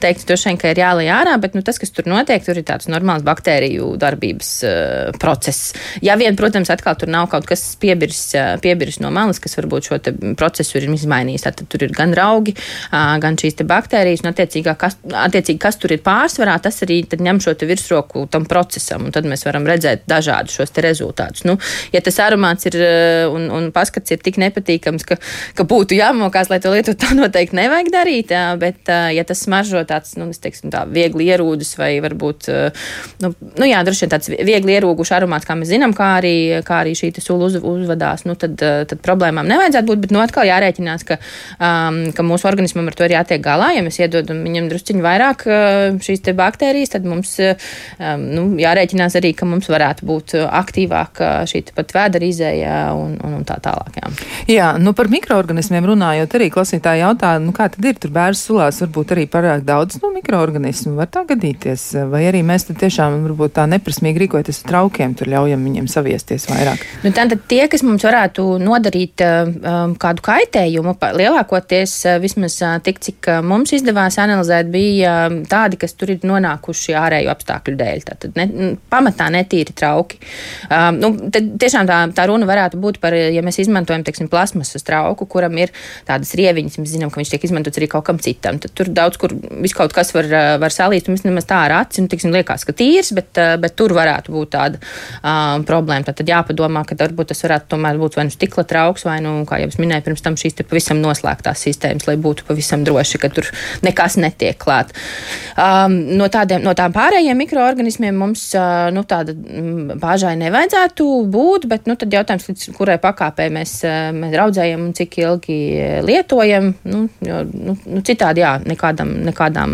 teiktu, droši vien, ka ir jālai ārā, bet nu, tas, kas tur notiek, tur ir tāds normāls baktēriju darbības uh, process. Ja vien, protams, atkal tur nav kaut kas piebirs, piebirs no malas, kas varbūt šo procesu ir izmainījis, tad tur ir gan raugi, uh, gan šīs baktērijas, un attiecīgi, kas, attiecīgi, kas tur ir pārsvarā, tas arī ņem ņem šo virsroku tam procesam, un tad mēs varam redzēt dažādus šos rezultātus. Nu, ja tas aromāts ir eh, un, un paskats ir tik nepatīkams, ka, ka būtu jāmokās, lai to lietu, tā noteikti nevajag darīt. Bet, eh, ja tas smaržo tāds, nu, teiksim, tā viegli ierūdus vai varbūt, eh, nu, nu jā, droši vien tāds viegli ierūgušs aromāts, kā mēs zinām, kā arī, kā arī šī sula uz, uzvedās, nu, tad, tad problēmām nevajadzētu būt. Bet, nu, atkal jārēķinās, ka, um, ka mūsu organismam ar to ir jātiek galā. Ja mēs iedodam viņam drusciņu vairāk šīs baktērijas, tad mums mums um, nu, jārēķinās arī, ka mums varētu būt aktīvāka šī pat vēdera izēja un, un, un tā tālāk. Jā, jā nu par mikroorganismiem runājot, arī klausītāji jautā, nu kā tad ir tur bērns sulās, varbūt arī pārāk daudz no mikroorganismu, var tā gadīties, vai arī mēs tiešām varbūt tā neprasmīgi rīkojamies ar traukiem, tur ļaujam viņiem saviesties vairāk. Nu, tad tie, kas mums varētu nodarīt um, kādu kaitējumu, lielākoties vismaz tik, cik mums izdevās analizēt, bija tādi, kas tur ir nonākuši ārēju apstākļu dēļ. Tātad ne, pamatā netīri trauki. Um, nu, tiešām tā, tā runa varētu būt par, ja mēs izmantojam, teiksim, plasmasas trauku, kuram ir tādas rieviņas, mēs zinām, ka viņš tiek izmantots arī kaut kam citam. Tad tur daudz kur viskaut kas var, var salīst, un mēs nemaz tā ar aci, nu, teiksim, liekas, ka tīrs, bet, bet tur varētu būt tāda um, problēma. Tad jāpadomā, ka varbūt tas varētu tomēr būt vai nu stikla trauks, vai, nu, kā jau es minēju, pirms tam šīs pavisam noslēgtās sistēmas, lai būtu pavisam droši, ka tur nekas netiek klāt. Um, no, tādiem, no tām pārējiem mikroorganismiem mums nu, tāda bāžai nevajadzētu būt, bet nu, tad jautājums, līdz kurai pakāpē mēs, mēs raudzējam un cik ilgi lietojam. Nu, jo, nu, nu, citādi, jā, nekādam, nekādām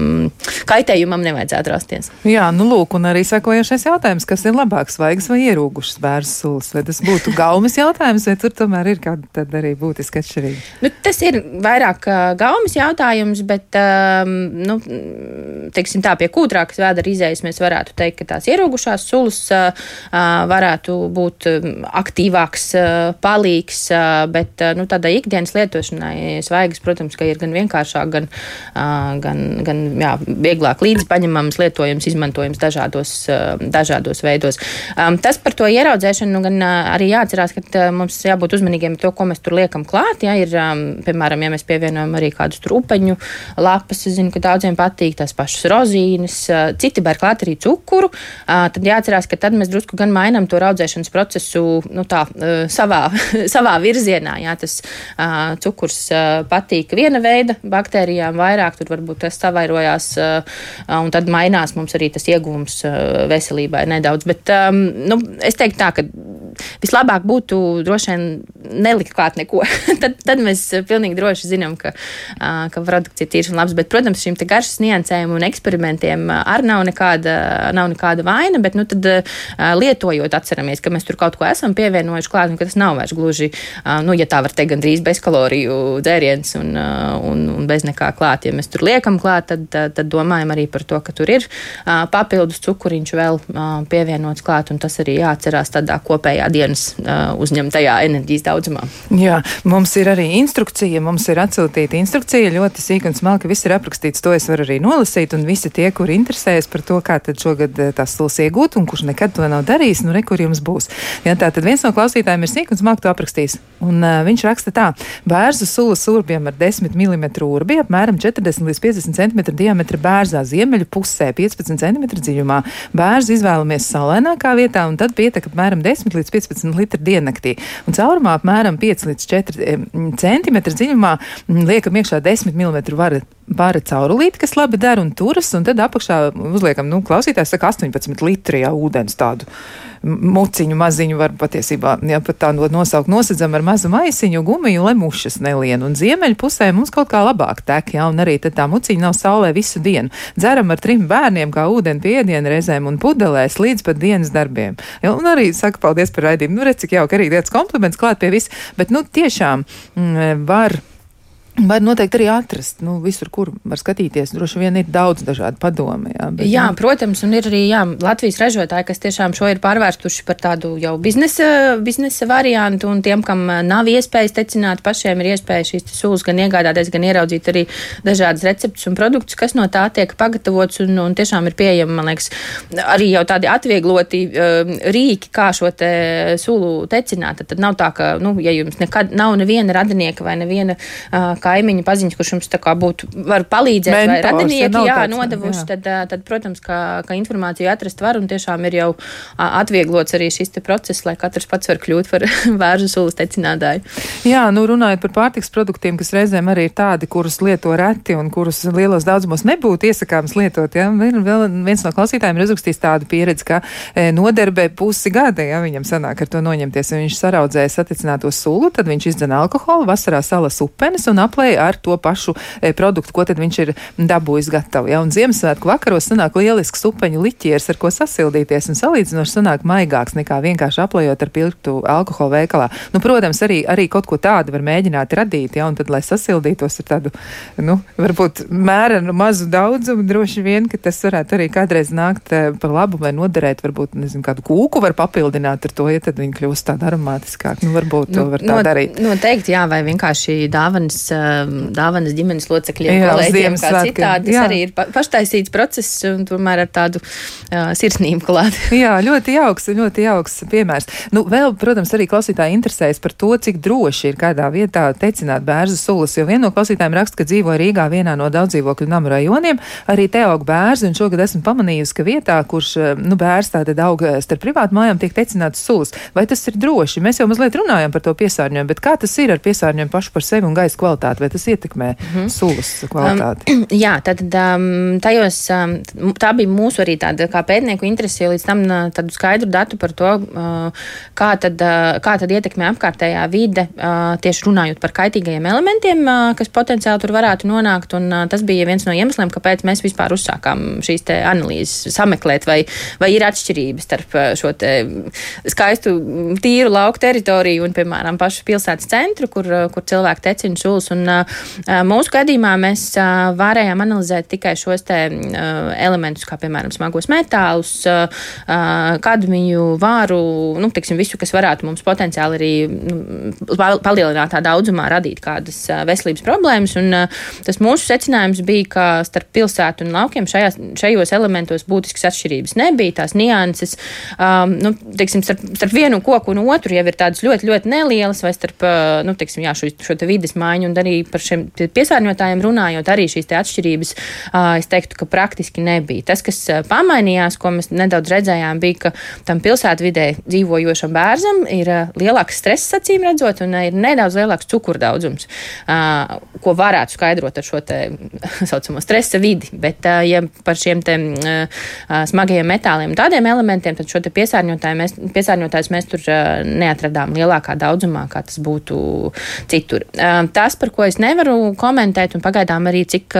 kaitējumam nevajadzētu rasties. Jā, nu lūk, un arī sekojošais jautājums, kas ir labāks, svaigs vai ierūgušas bērnu sulas? Vai tas būtu gaumas jautājums, vai tur tomēr ir kāda arī būtiska atšķirība? Nu, tas ir vairāk gaumas jautājums, bet, um, nu, teiksim tā, pie kūtrākas vēdera izējas mēs varētu teikt, ka tās ierūgušās sulas varētu būt aktīvāks, palīgs, bet nu, tādai ikdienas lietošanai svaigas, protams, ka ir gan vienkāršāk, gan, gan, gan jā, vieglāk līdzpaņemams, lietojams, izmantojams dažādos, dažādos veidos. Tas par to ieraudzēšanu nu, gan arī jāatcerās, ka mums jābūt uzmanīgiem ar to, ko mēs tur liekam klāt. Ja, ir, piemēram, ja mēs pievienojam arī kādus upeņu lapas, es zinu, ka daudziem patīk tās pašas rozīnes, uh, citi bēr klāt arī cukuru, tad jāatcerās, ka tad mēs drusku gan mainām to raudzēšanas procesu nu, tā, savā, savā virzienā. Jā, tas cukurs patīk viena veida baktērijām vairāk, tur varbūt tas savairojās, un tad mainās mums arī tas ieguvums uh, veselībai nedaudz. Bet nu, es teiktu tā, ka vislabāk būtu droši vien nelikt klāt neko. tad, tad mēs pilnīgi droši zinām, ka, ka produkts ir tīrs un labs. Bet, protams, šīm garšas niansēm un eksperimentiem arī nav nekāda, nav nekāda vaina. Bet, nu, tad, lietojot, atceramies, ka mēs tur kaut ko esam pievienojuši klāt, un ka tas nav vairs gluži, nu, ja tā var teikt, gandrīz bezkaloriju dzēriens un, un, un bez nekā klāt. Ja mēs tur liekam klāt, tad, tad domājam arī par to, ka tur ir papildus cukuriņš vēl pievienots klāt, un tas arī jāatcerās tādā kopējā dienas uzņemtajā enerģijas daudzumā. Jā, mums ir arī instrukcija, mums ir atsūtīta instrukcija, ļoti sīk un smalki, viss ir aprakstīts, to es varu arī nolasīt, un visi tie, kuri interesējas par to, kā tad šogad tās sulas iegūt, un kurš nekad to nav darījis, nu, re, kur jums būs. Jā, tā tad viens no klausītājiem ir sīk un smalki to aprakstījis, un uh, viņš raksta tā, bērzu sulas urbiem ar 10 mm urbi, apmēram 40 līdz 50 cm diametra bērzā ziemeļu pusē, 15 cm dziļumā. Bērzu izvēlamies saulēnākā vietā, un tad pietek apmēram 10 līdz 15 litri diennaktī. Un caurumā apmēram 5 līdz 4 cm dziļumā liekam iekšā 10 mm vara bara caurulīti, kas labi der un turas, un tad apakšā uzliekam, nu, klausītājs saka 18 litri jā, ūdens tādu muciņu maziņu var patiesībā, jā, pat tā nosaukt, nosedzam ar mazu maisiņu, gumiju, lai mušas nelien. Un ziemeļu pusē mums kaut kā labāk tek, jā, un arī tā muciņa nav saulē visu dienu. Dzeram ar trim bērniem kā ūdeni piedienu reizēm un pudelēs līdz pat dienas darbiem. Jā, un arī saka paldies par raidījumu. Nu, redz, cik jauki arī tāds kompliments klāt pie visa, bet, nu, tiešām mm, var Var noteikti arī atrast, nu, visur, kur var skatīties. Droši vien ir daudz dažādu padomu. Jā, bet, jā nu. protams, un ir arī jā, Latvijas ražotāji, kas tiešām šo ir pārvērstuši par tādu jau biznesa, biznesa variantu, un tiem, kam nav iespējas tecināt, pašiem ir iespēja šīs sulas gan iegādāties, gan ieraudzīt arī dažādas receptes un produktus, kas no tā tiek pagatavots, un, un tiešām ir pieejami, man liekas, arī jau tādi atviegloti uh, rīki, kā šo te sulu tecināt. Tad nav tā, ka, nu, ja jums nekad nav neviena radinieka vai neviena uh, kaimiņu paziņas, kurš jums tā kā būtu, var palīdzēt, Mentors, vai radinieki, jā, tāds, nodevuši, jā. Tad, tad, protams, ka, ka informāciju atrast var, un tiešām ir jau atvieglots arī šis process, lai katrs pats var kļūt par vērzu sulas tecinātāju. Jā, nu runājot par pārtiks produktiem, kas reizēm arī ir tādi, kurus lieto reti un kurus lielos daudzumos nebūtu iesakāms lietot, jā, ir vēl viens no klausītājiem ir uzrakstījis tādu pieredzi, ka e, nodarbē pusi gada, ja viņam sanāk ar to noņemties, un viņš saraudzēja saticināto sulu, tad viņš izdzena alkoholu, vasarā salas upenes un ap aplēja ar to pašu e, produktu, ko tad viņš ir dabūjis gatavu. Ja? Un Ziemassvētku vakaros sanāk lielisks upeņu liķieris, ar ko sasildīties, un salīdzinoši sanāk maigāks nekā vienkārši aplējot ar pilktu alkoholu veikalā. Nu, protams, arī, arī kaut ko tādu var mēģināt radīt, ja, un tad, lai sasildītos ar tādu, nu, varbūt mērenu mazu daudzumu, droši vien, ka tas varētu arī kādreiz nākt eh, par labu vai noderēt, varbūt, nezinu, kādu kūku var papildināt ar to, ja tad viņi kļūst tāda aromātiskāk. Nu, varbūt nu, to var tā no, darīt. Noteikti, jā, vai vienkārši dāvanas, eh, dāvanas ģimenes locekļiem, jā, kolēģiem, kā citādi. Tas jā. arī ir paštaisīts process un tomēr ar tādu uh, sirsnību klāt. jā, ļoti jauks, ļoti jauks piemērs. Nu, vēl, protams, arī klausītāji interesējas par to, cik droši ir kādā vietā tecināt bērzu sulas, jo viena no klausītājiem raksta, ka dzīvo Rīgā vienā no daudzdzīvokļu namu rajoniem, arī te aug bērzi, un šogad esmu pamanījusi, ka vietā, kurš, nu, bērns tātad aug starp privātu mājām, tiek tecināts sulas. Vai tas ir droši? Mēs jau mazliet runājam par to piesārņojumu, bet kā tas ir ar piesārņojumu pašu par sevi un gaisa kvalitāti? Vai tas ietekmē mm -hmm. sulas kvalitāti? Um, jā, tad um, tajos, um, tā bija mūsu arī tāda kā pētnieku interese, jo līdz tam uh, tādu skaidru datu par to, uh, kā tad, uh, kā tad ietekmē apkārtējā vide, uh, tieši runājot par kaitīgajiem elementiem, uh, kas potenciāli tur varētu nonākt. Un, uh, tas bija viens no iemesliem, kāpēc mēs vispār uzsākām šīs analīzes, sameklēt, vai, vai ir atšķirības starp šo skaistu, tīru lauku teritoriju un, piemēram, pašu pilsētas centru, kur, kur cilvēki tecina sulas. Un, mūsu gadījumā mēs varējām analizēt tikai šos te elementus, kā piemēram smagos metālus, kadmiju, vāru, nu, teiksim, visu, kas varētu mums potenciāli arī nu, palielinātā daudzumā radīt kādas veselības problēmas. Un, tas mūsu secinājums bija, ka starp pilsētu un laukiem šajās, šajos elementos būtiskas atšķirības nebija. Tās nianses, um, nu, teiksim, starp, starp vienu koku un otru jau ir tādas ļoti, ļoti nelielas, vai starp uh, nu, teiksim, jā, šo, šo te vides maiņu, un arī par šiem piesārņotājiem runājot, arī šīs atšķirības, es teiktu, ka praktiski nebija. Tas, kas pamainījās, ko mēs nedaudz redzējām, bija, ka tam pilsētvidē dzīvojošam bērzam ir lielāks stress, acīm redzot, un ir nedaudz lielāks cukurdaudzums, ko varētu skaidrot ar šo tā saucamo stresa vidi. Bet, ja par šiem te, smagajiem metāliem un tādiem elementiem, tad šo piesārņotāju mēs, piesārņotājus mēs tur neatradām lielākā daudzumā, kā tas būtu citur. Tas, par ko es nevaru komentēt, un pagaidām arī cik,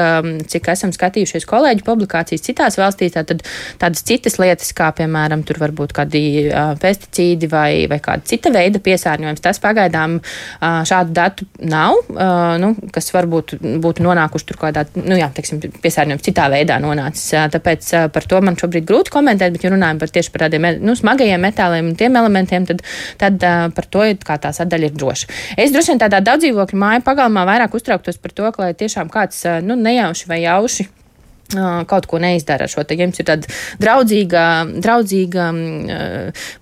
cik esam skatījušies kolēģu publikācijas citās valstīs, tad tādas citas lietas, kā piemēram, tur varbūt kādi pesticīdi vai, vai kāda cita veida piesārņojums, tas pagaidām šādu datu nav, nu, kas varbūt būtu nonākuši tur kādā, nu jā, teiksim, piesārņojums citā veidā nonācis. Tāpēc par to man šobrīd grūti komentēt, bet, ja runājam par tieši par tādiem nu, smagajiem metāliem un tiem elementiem, tad, tad par to kā tā sadaļa ir droša. Es droši vien tādā daudzdzīvokļu māju pagalmā vairāk uztrauktos par to, ka tiešām kāds nu, nejauši vai jauši kaut ko neizdara ar šo. Te jums ir tāda draudzīga, draudzīga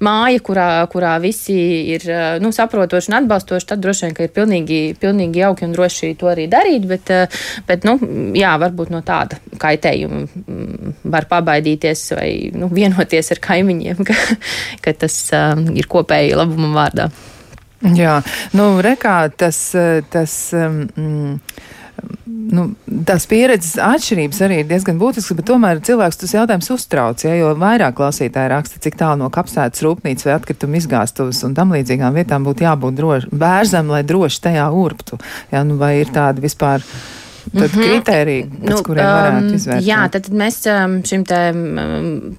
māja, kurā, kurā visi ir nu, saprotoši un atbalstoši, tad droši vien, ir pilnīgi, pilnīgi jauki un droši to arī darīt, bet, bet nu, jā, varbūt no tāda kaitējuma var pabaidīties vai nu, vienoties ar kaimiņiem, ka, ka tas ir kopēji labuma vārdā. Jā, nu, rekā tas, tas mm, nu, tās pieredzes atšķirības arī ir diezgan būtiskas, bet tomēr cilvēks tas jautājums uztrauc, ja, jo vairāk klausītāji raksta, cik tālu no kapsētas rūpnīcas vai atkrituma izgāstuves un tam līdzīgām vietām būtu jābūt droši, bērzam, lai droši tajā urptu. Ja, nu, vai ir tādi vispār tad mm -hmm. kriteriji, nu, kuriem varētu um, izvērtēt? Jā, tad mēs um, šim te um,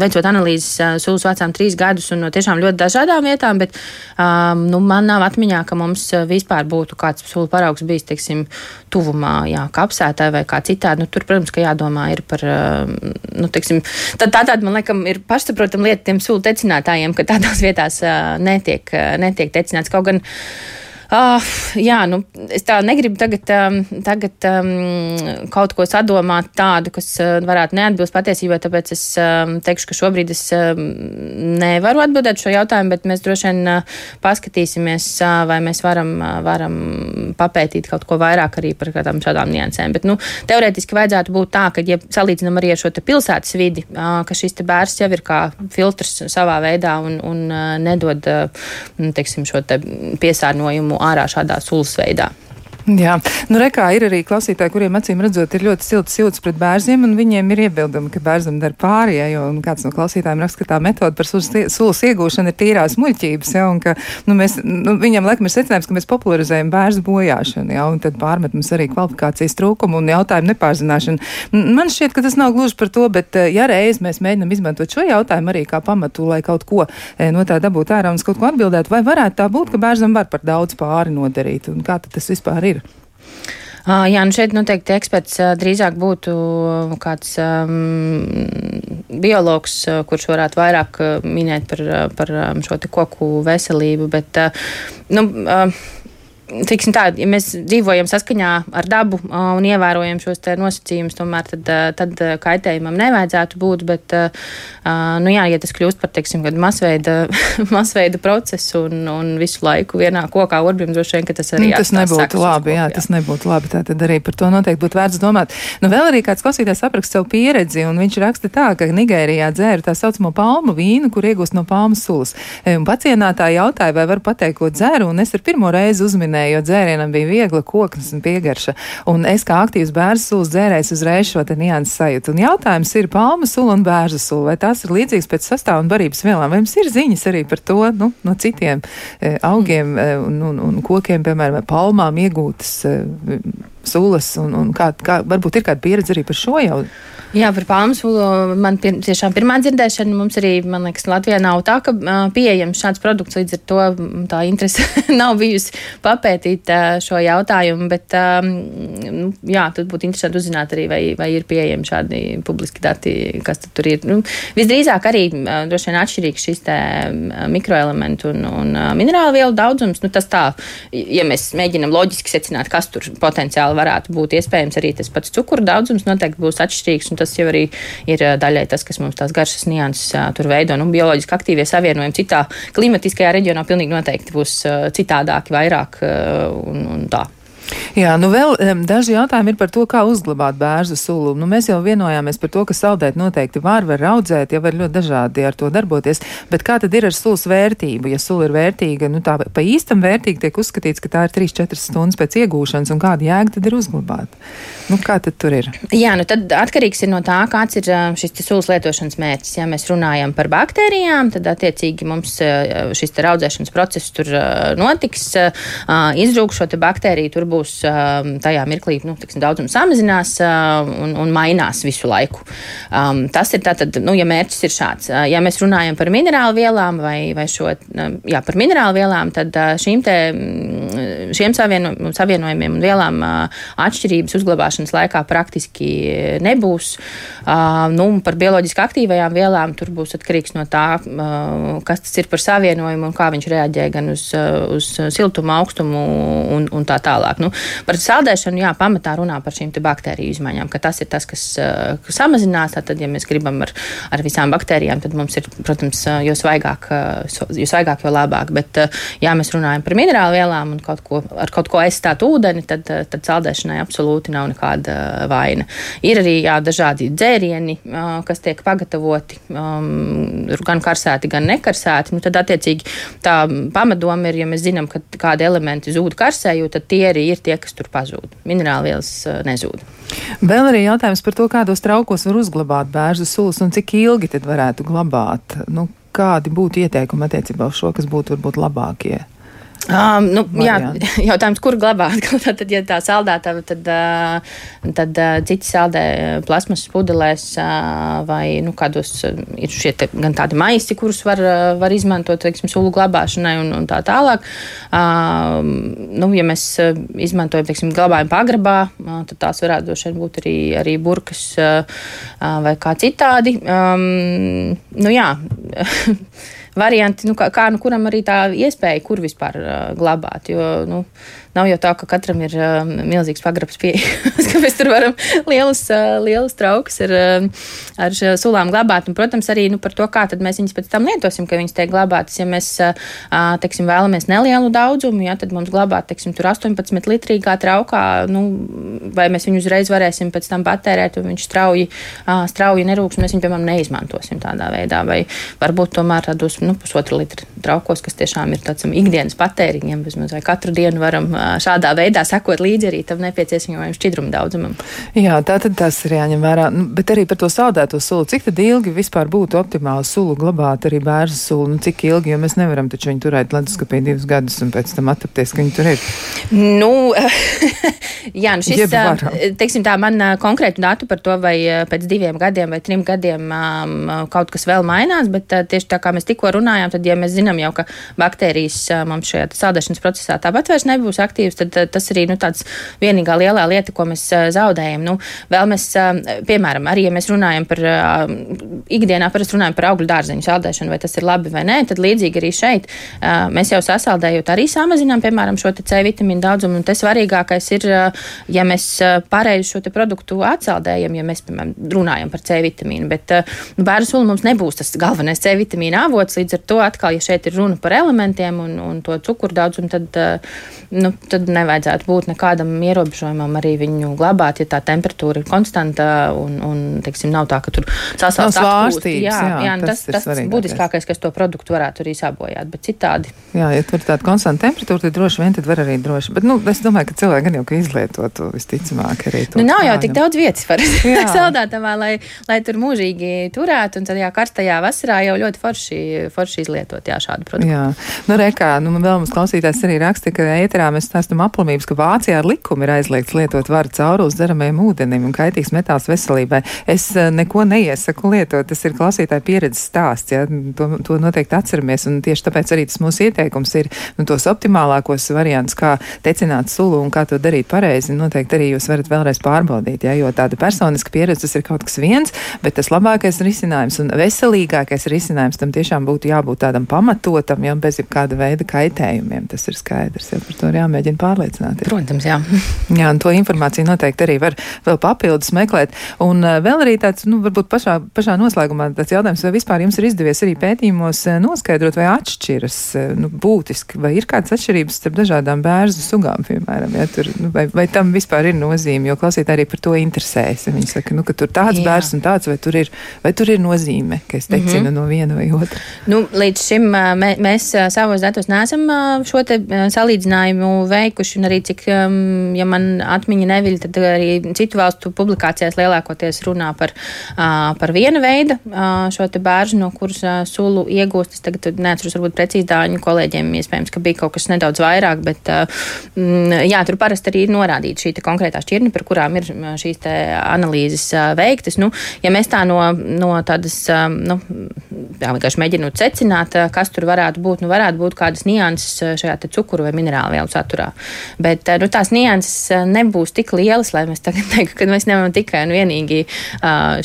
veicot analīzes, sūdzu vācām trīs gadus un no tiešām ļoti dažādām vietām, bet um, nu, man nav atmiņā, ka mums vispār būtu kāds sūdu paraugs bijis, teiksim, tuvumā, jā, kapsētā vai kā citādi. Nu, tur, protams, ka jādomā ir par, nu, teiksim, tā, tā tāda, man liekas, ir pašsaprotam lieta tiem sūdu tecinātājiem, ka tādās vietās uh, netiek, netiek tecināts kaut gan. Uh, jā, nu, es tā negribu tagad, um, tagad um, kaut ko sadomāt tādu, kas uh, varētu neatbilst patiesībai, tāpēc es um, teikšu, ka šobrīd es um, nevaru atbildēt šo jautājumu, bet mēs droši vien uh, paskatīsimies, uh, vai mēs varam, uh, varam papētīt kaut ko vairāk arī par kādām šādām niansēm. Bet, nu, teorētiski vajadzētu būt tā, ka, ja salīdzinām arī ar šo pilsētas vidi, uh, ka šis bērns jau ir kā filtrs savā veidā un, un uh, nedod, uh, teiksim, šo piesārņojumu ārā šādā sulas veidā. Jā, nu rekā ir arī klausītāji, kuriem acīm redzot ir ļoti silts jūtas pret bērziem, un viņiem ir iebildumi, ka bērzam dara pāri, ja, jo kāds no klausītājiem raksta, ka tā metode par sulas iegūšanu ir tīrās muļķības, ja, un ka, nu, mēs, nu, viņam laikam ir secinājums, ka mēs popularizējam bērzu bojāšanu, ja, un tad pārmet mums arī kvalifikācijas trūkumu un jautājumu nepārzināšanu. Man šķiet, ka tas nav gluži par to, bet eh, ja reiz mēs mēģinam izmantot šo jautājumu arī kā pamatu, lai kaut ko eh, no tā dabūtu ārā un kaut ko atbildētu, vai varētu tā būt, ka bērzam var par daudz pāri nodarīt, un kā tas vispār ir? Jā, nu šeit noteikti eksperts drīzāk būtu kāds um, biologs, kurš varētu vairāk minēt par, par šo koku veselību, bet, nu, Tiksim tā, ja mēs dzīvojam saskaņā ar dabu un ievērojam šos nosacījumus, tomēr tad, tad kaitējumam nevajadzētu būt. Bet, nu jā, ja tas kļūst par teiksim, masveida, masveida procesu un, un visu laiku vienā kokā urbim, droši vien, ka tas arī nu, tas nebūtu labi. Jā, jā, tas nebūtu labi. Tā tad arī par to noteikti būtu vērts domāt. Nu, vēl arī kāds klausītājs apraksta savu pieredzi, un viņš raksta tā, ka Nigērijā dzēra tā saucamo palmu vīnu, kur iegūst no palmas sulas. Un pacienātāji jautāja, vai var pateikt, ko dzeru, un es ar pirmo reizi uzminēju minēju, jo dzērienam bija viegla koknes un piegarša. Un es kā aktīvs bērnu sulas dzērējs uzreiz šo te nianses sajūtu. Un jautājums ir palma sula un bērnu sula, vai tās ir līdzīgas pēc sastāvu un barības vielām, vai jums ir ziņas arī par to, nu, no citiem e, augiem e, un, un, un kokiem, piemēram, palmām iegūtas e, sulas, un, un kā, kā, varbūt ir kāda pieredze arī par šo jau. Jā, par palmu sulu man pir, tiešām pirmā dzirdēšana mums arī, man liekas, Latvijā nav tā, ka pieejams šāds produkts, līdz ar to tā interese nav bijusi papētīt šo jautājumu, bet, nu, jā, tad būtu interesanti uzzināt arī, vai, vai ir pieejami šādi publiski dati, kas tur ir. Nu, visdrīzāk arī droši vien atšķirīgs šis te mikroelementu un, un minerālu vielu daudzums. Nu, tas tā, ja mēs mēģinam loģiski secināt, kas tur potenciāli varētu būt iespējams, arī tas pats cukuru daudzums noteikti būs atšķirīgs tas jau arī ir daļai tas, kas mums tās garšas nianses tur veido. Nu, bioloģiski aktīvie savienojumi citā klimatiskajā reģionā pilnīgi noteikti būs citādāki, vairāk un, un tā. Jā, nu vēl um, daži jautājumi ir par to, kā uzglabāt bērnu sulu. Nu, mēs jau vienojāmies par to, ka saldēt noteikti var, var audzēt, jau var ļoti dažādi ar to darboties, bet kā tad ir ar sulas vērtību? Ja sula ir vērtīga, nu tā pa īstam vērtīgi tiek uzskatīts, ka tā ir 3-4 stundas pēc iegūšanas, un kāda jēga tad ir uzglabāt? Nu, kā tad tur ir? Jā, nu tad atkarīgs ir no tā, kāds ir šis sulas lietošanas mērķis. Ja mēs runājam par baktērijām, tad attiecīgi mums šis audzēšanas process tur notiks, izrūk šo baktēriju, tur būs um, tajā mirklī, nu, tiksim, daudzums samazinās uh, un, un mainās visu laiku. Um, tas ir tātad, nu, ja mērķis ir šāds. Uh, ja mēs runājam par minerālu vielām vai, vai šo, um, jā, par minerālu vielām, tad uh, šīm te, mm, šiem savieno, savienojumiem un vielām atšķirības uzglabāšanas laikā praktiski nebūs. Nu, par bioloģiski aktīvajām vielām tur būs atkarīgs no tā, kas tas ir par savienojumu un kā viņš reaģē gan uz, uz siltumu, augstumu un, un tā tālāk. Nu, par saldēšanu, jā, pamatā runā par šīm baktēriju izmaiņām, ka tas ir tas, kas, kas samazinās. Tad, ja mēs gribam ar, ar visām baktērijām, tad mums ir, protams, eh, jo svaigāk, eh, jo, svaigāk, jo labāk. Bet, ja mēs runājam par minerālu vielām un kaut ko, ar kaut ko aizstāt ūdeni, tad, tad saldēšanai absolūti nav nekāda vaina. Ir arī jā, dažādi dzērieni, kas tiek pagatavoti um, gan karsēti, gan nekarsēti. Nu, tad, attiecīgi, tā pamatdoma ir, ja mēs zinām, ka kādi elementi zūd karsējot, tad tie arī ir tie, kas tur pazūd. Minerālvielas uh, nezūd. Vēl arī jautājums par to, kādos traukos var uzglabāt bērnu sulas un cik ilgi tad varētu glabāt. Nu, kādi būtu ieteikumi attiecībā uz šo, kas būtu varbūt labākie? Um, nu, jā, jautājums, kur glabāt? tad, ja tā saldētava, tad, tad citi saldē plasmas pudelēs vai nu, kādos ir šie te, gan tādi maisi, kurus var, var izmantot, teiksim, sulu glabāšanai un, un tā tālāk. Um, nu, ja mēs izmantojam, teiksim, glabājam pagrabā, tad tās varētu droši vien būt arī, arī burkas vai kā citādi. Um, nu, jā. varianti, nu, kā, kā nu, kuram arī tā iespēja, kur vispār uh, glabāt. Jo, nu, Nav jau tā, ka katram ir uh, milzīgs pagrabs pieejams, ka mēs tur varam lielus, uh, lielus traukus ar, uh, ar sulām glabāt. Un, protams, arī nu, par to, kā mēs viņus pēc tam lietosim, ka viņas tiek glabātas. Ja mēs uh, teiksim, vēlamies nelielu daudzumu, ja, tad mums glabāt teiksim, 18 litrīgā traukā, nu, vai mēs viņu uzreiz varēsim pēc tam patērēt, un viņš strauji, uh, strauji nerūks, mēs viņu, piemēram, neizmantosim tādā veidā. Vai varbūt tomēr tādos nu, pusotru litru traukos, kas tiešām ir tāds um, ikdienas patēriņiem. Vismaz katru dienu varam šādā veidā sekot līdzi arī tam nepieciešamajam šķidrumu daudzumam. Jā, tā tad tas ir jāņem vērā. Nu, bet arī par to saldēto sulu. Cik tad ilgi vispār būtu optimāli sulu glabāt arī bērnu sulu? Nu, cik ilgi, jo mēs nevaram taču viņu turēt leduskapī divus gadus un pēc tam attapties, ka viņi tur ir? Nu, jā, nu šis, teiksim tā, man konkrētu datu par to, vai pēc diviem gadiem vai trim gadiem kaut kas vēl mainās, bet tieši tā kā mēs tikko runājām, tad, ja mēs zinām jau, ka baktērijas mums šajā saldēšanas procesā tāpat vairs nebūs aktīvas, tad uh, tas arī, nu, tāds vienīgā lielā lieta, ko mēs uh, zaudējam. Nu, vēl mēs, uh, piemēram, arī, ja mēs runājam par ikdienā, parasti runājam par augļu dārzeņu saldēšanu, vai tas ir labi vai nē, tad līdzīgi arī šeit mēs jau sasaldējot arī samazinām, piemēram, šo C vitamīnu daudzumu, un tas svarīgākais ir, ja mēs pareizi šo produktu atsaldējam, ja mēs, piemēram, runājam par C vitamīnu. Bet nu, bērnu sula mums nebūs tas galvenais C vitamīna avots. Līdz ar to atkal, ja šeit ir runa par elementiem un, un to cukuru daudzumu, tad, nu, tad nevajadzētu būt nekādam ierobežojumam arī viņu glabāt, ja tā temperatūra ir konstanta un, un teiksim, nav tā, ka tur sasaucas svārstības. Jā, jā, jā tas, tas, tas būtiskākais, kas to produktu varētu arī sabojāt, bet citādi. Jā, ja tur ir tāda konstanta temperatūra, tad droši vien tad var arī droši. Bet, nu, es domāju, ka cilvēki gan jau ka izlieto to visticamāk arī. To nu, nav jau tik daudz vietas parasti saldētavā, lai, lai tur mūžīgi turētu, un tad jā, karstajā vasarā jau ļoti forši, forši izlietot jā, šādu produktu. Jā, nu, rekā, nu, vēl mums klausītājs arī raksta, ka ēterā mēs stāstam aplamības, ka Vācijā ar likumu ir aizliegts lietot varu caurules dzeramajam ūdenim un kaitīgs metāls veselībai. Es eh, neko neiesaku lietot, tas ir klausītāja pieredzes stāsts, jā, to, to noteikti atceramies, un tieši tāpēc arī tas mūsu ieteikums ir nu, tos optimālākos variantus, kā tecināt sulu un kā to darīt pareizi. Noteikti arī jūs varat vēlreiz pārbaudīt, jā, jo tāda personiska pieredze tas ir kaut kas viens, bet tas labākais risinājums un veselīgākais risinājums tam tiešām būtu jābūt tādam pamatotam, jau bez jebkāda veida kaitējumiem. Tas ir skaidrs, jau par to ir jāmēģina pārliecināties. Protams, jā. jā, un to informāciju noteikti arī var vēl papildus meklēt. Un uh, vēl arī tāds, nu, varbūt pašā, pašā noslēgumā tāds jautājums, vai vispār jums ir izdevies arī pētījumos uh, noskaidrot, vai atšķiras uh, nu, būtiski, vai ir kādas atšķirības starp dažādām bērnu sugām, piemēram, ja, tur, nu, vai, vai tam vispār ir nozīme, jo klausīt arī par to interesēs. Viņi saka, nu, ka tur tāds Jā. bērns un tāds, vai tur ir, vai tur ir nozīme, ka es tecinu mm -hmm. no viena vai otra. Nu, līdz šim mē, mēs savos datos neesam šo te salīdzinājumu veikuši, un arī cik, ja man atmiņa neviļ, tad arī citu valstu publikācijās lielākoties runā par, par viena veida šo te bērnu, no kuras sulu iegūst. Es tagad neatceros, varbūt precīzi dāņu kolēģiem, iespējams, ka bija kaut kas nedaudz vairāk, bet jā, tur parasti arī ir norādīta šī konkrētā šķirne, par kurām ir šīs analīzes veiktas. Nu, ja mēs tā no, no tādas, nu, tā vienkārši mēģinot secināt, kas tur varētu būt, nu, varētu būt kādas nianses šajā cukuru vai minerālu vielu saturā. Bet nu, tās nianses nebūs tik lielas, lai mēs tagad teiktu, ka mēs ņemam tikai un vienīgi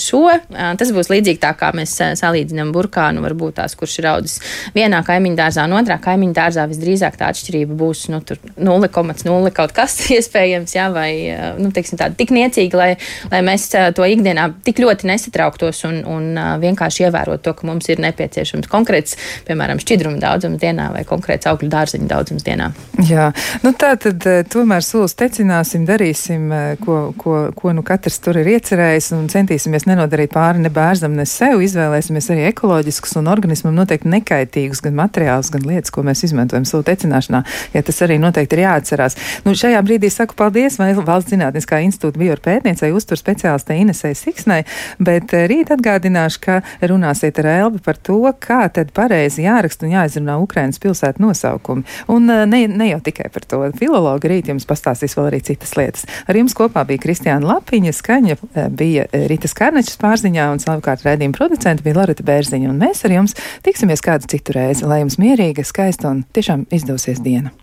šo. Tas būs līdzīgi tā, kā mēs salīdzinām burkānu, varbūt tās, kurš ir audzis vienā kaimiņu dārzā un otrā kaimiņu dārzā. Visdrīzāk tā atšķirība būs nu, 0,0 kaut kas iespējams, jā, vai nu, teiksim, tāda tik niecīga, lai, lai mēs to ikdienā tik ļoti nesatrauktos un, un vienkārši ievērot to, ka mums ir nepieciešams konkrēts, piemēram, šķidruma daudzums dienā vai konkrēts augļu dārzeņu daudzums dienā. Jā, nu tā tad tomēr solis tecināsim, darīsim, ko, ko, ko nu katrs tur ir iecerējis un centīsimies nenodarīt pāri ne bērzam, ne sev. Izvēlēsimies arī ekoloģiskus un organismam noteikti nekaitīgus gan materiālus, gan lietas, ko mēs izmantojam sulu tecināšanā. Ja tas arī noteikti ir jāatcerās. Nu, šajā brīdī saku paldies Valsts Zinātniskā institūta bioorpētniecei, uzturs speciālistei Inesai Siksnai, bet eh, rīt atgādināšu, ka runāsiet ar Elbi par to, kā tad pareizi jāraksta un jāizrunā Ukrainas pilsētu nosaukumi. Un eh, ne, ne jau tikai par to. Filologi rīt jums pastāstīs vēl arī citas lietas. Ar jums kopā bija Kristiāna Lapiņa, skaņa eh, bija Rītas Karnečas pārziņā un savukārt rēdījuma producenta bija Loreta Bērziņa. Un mēs ar jums tiksimies kādu citu reizi, lai jums mierīga, skaista un tiešām izdosies diena.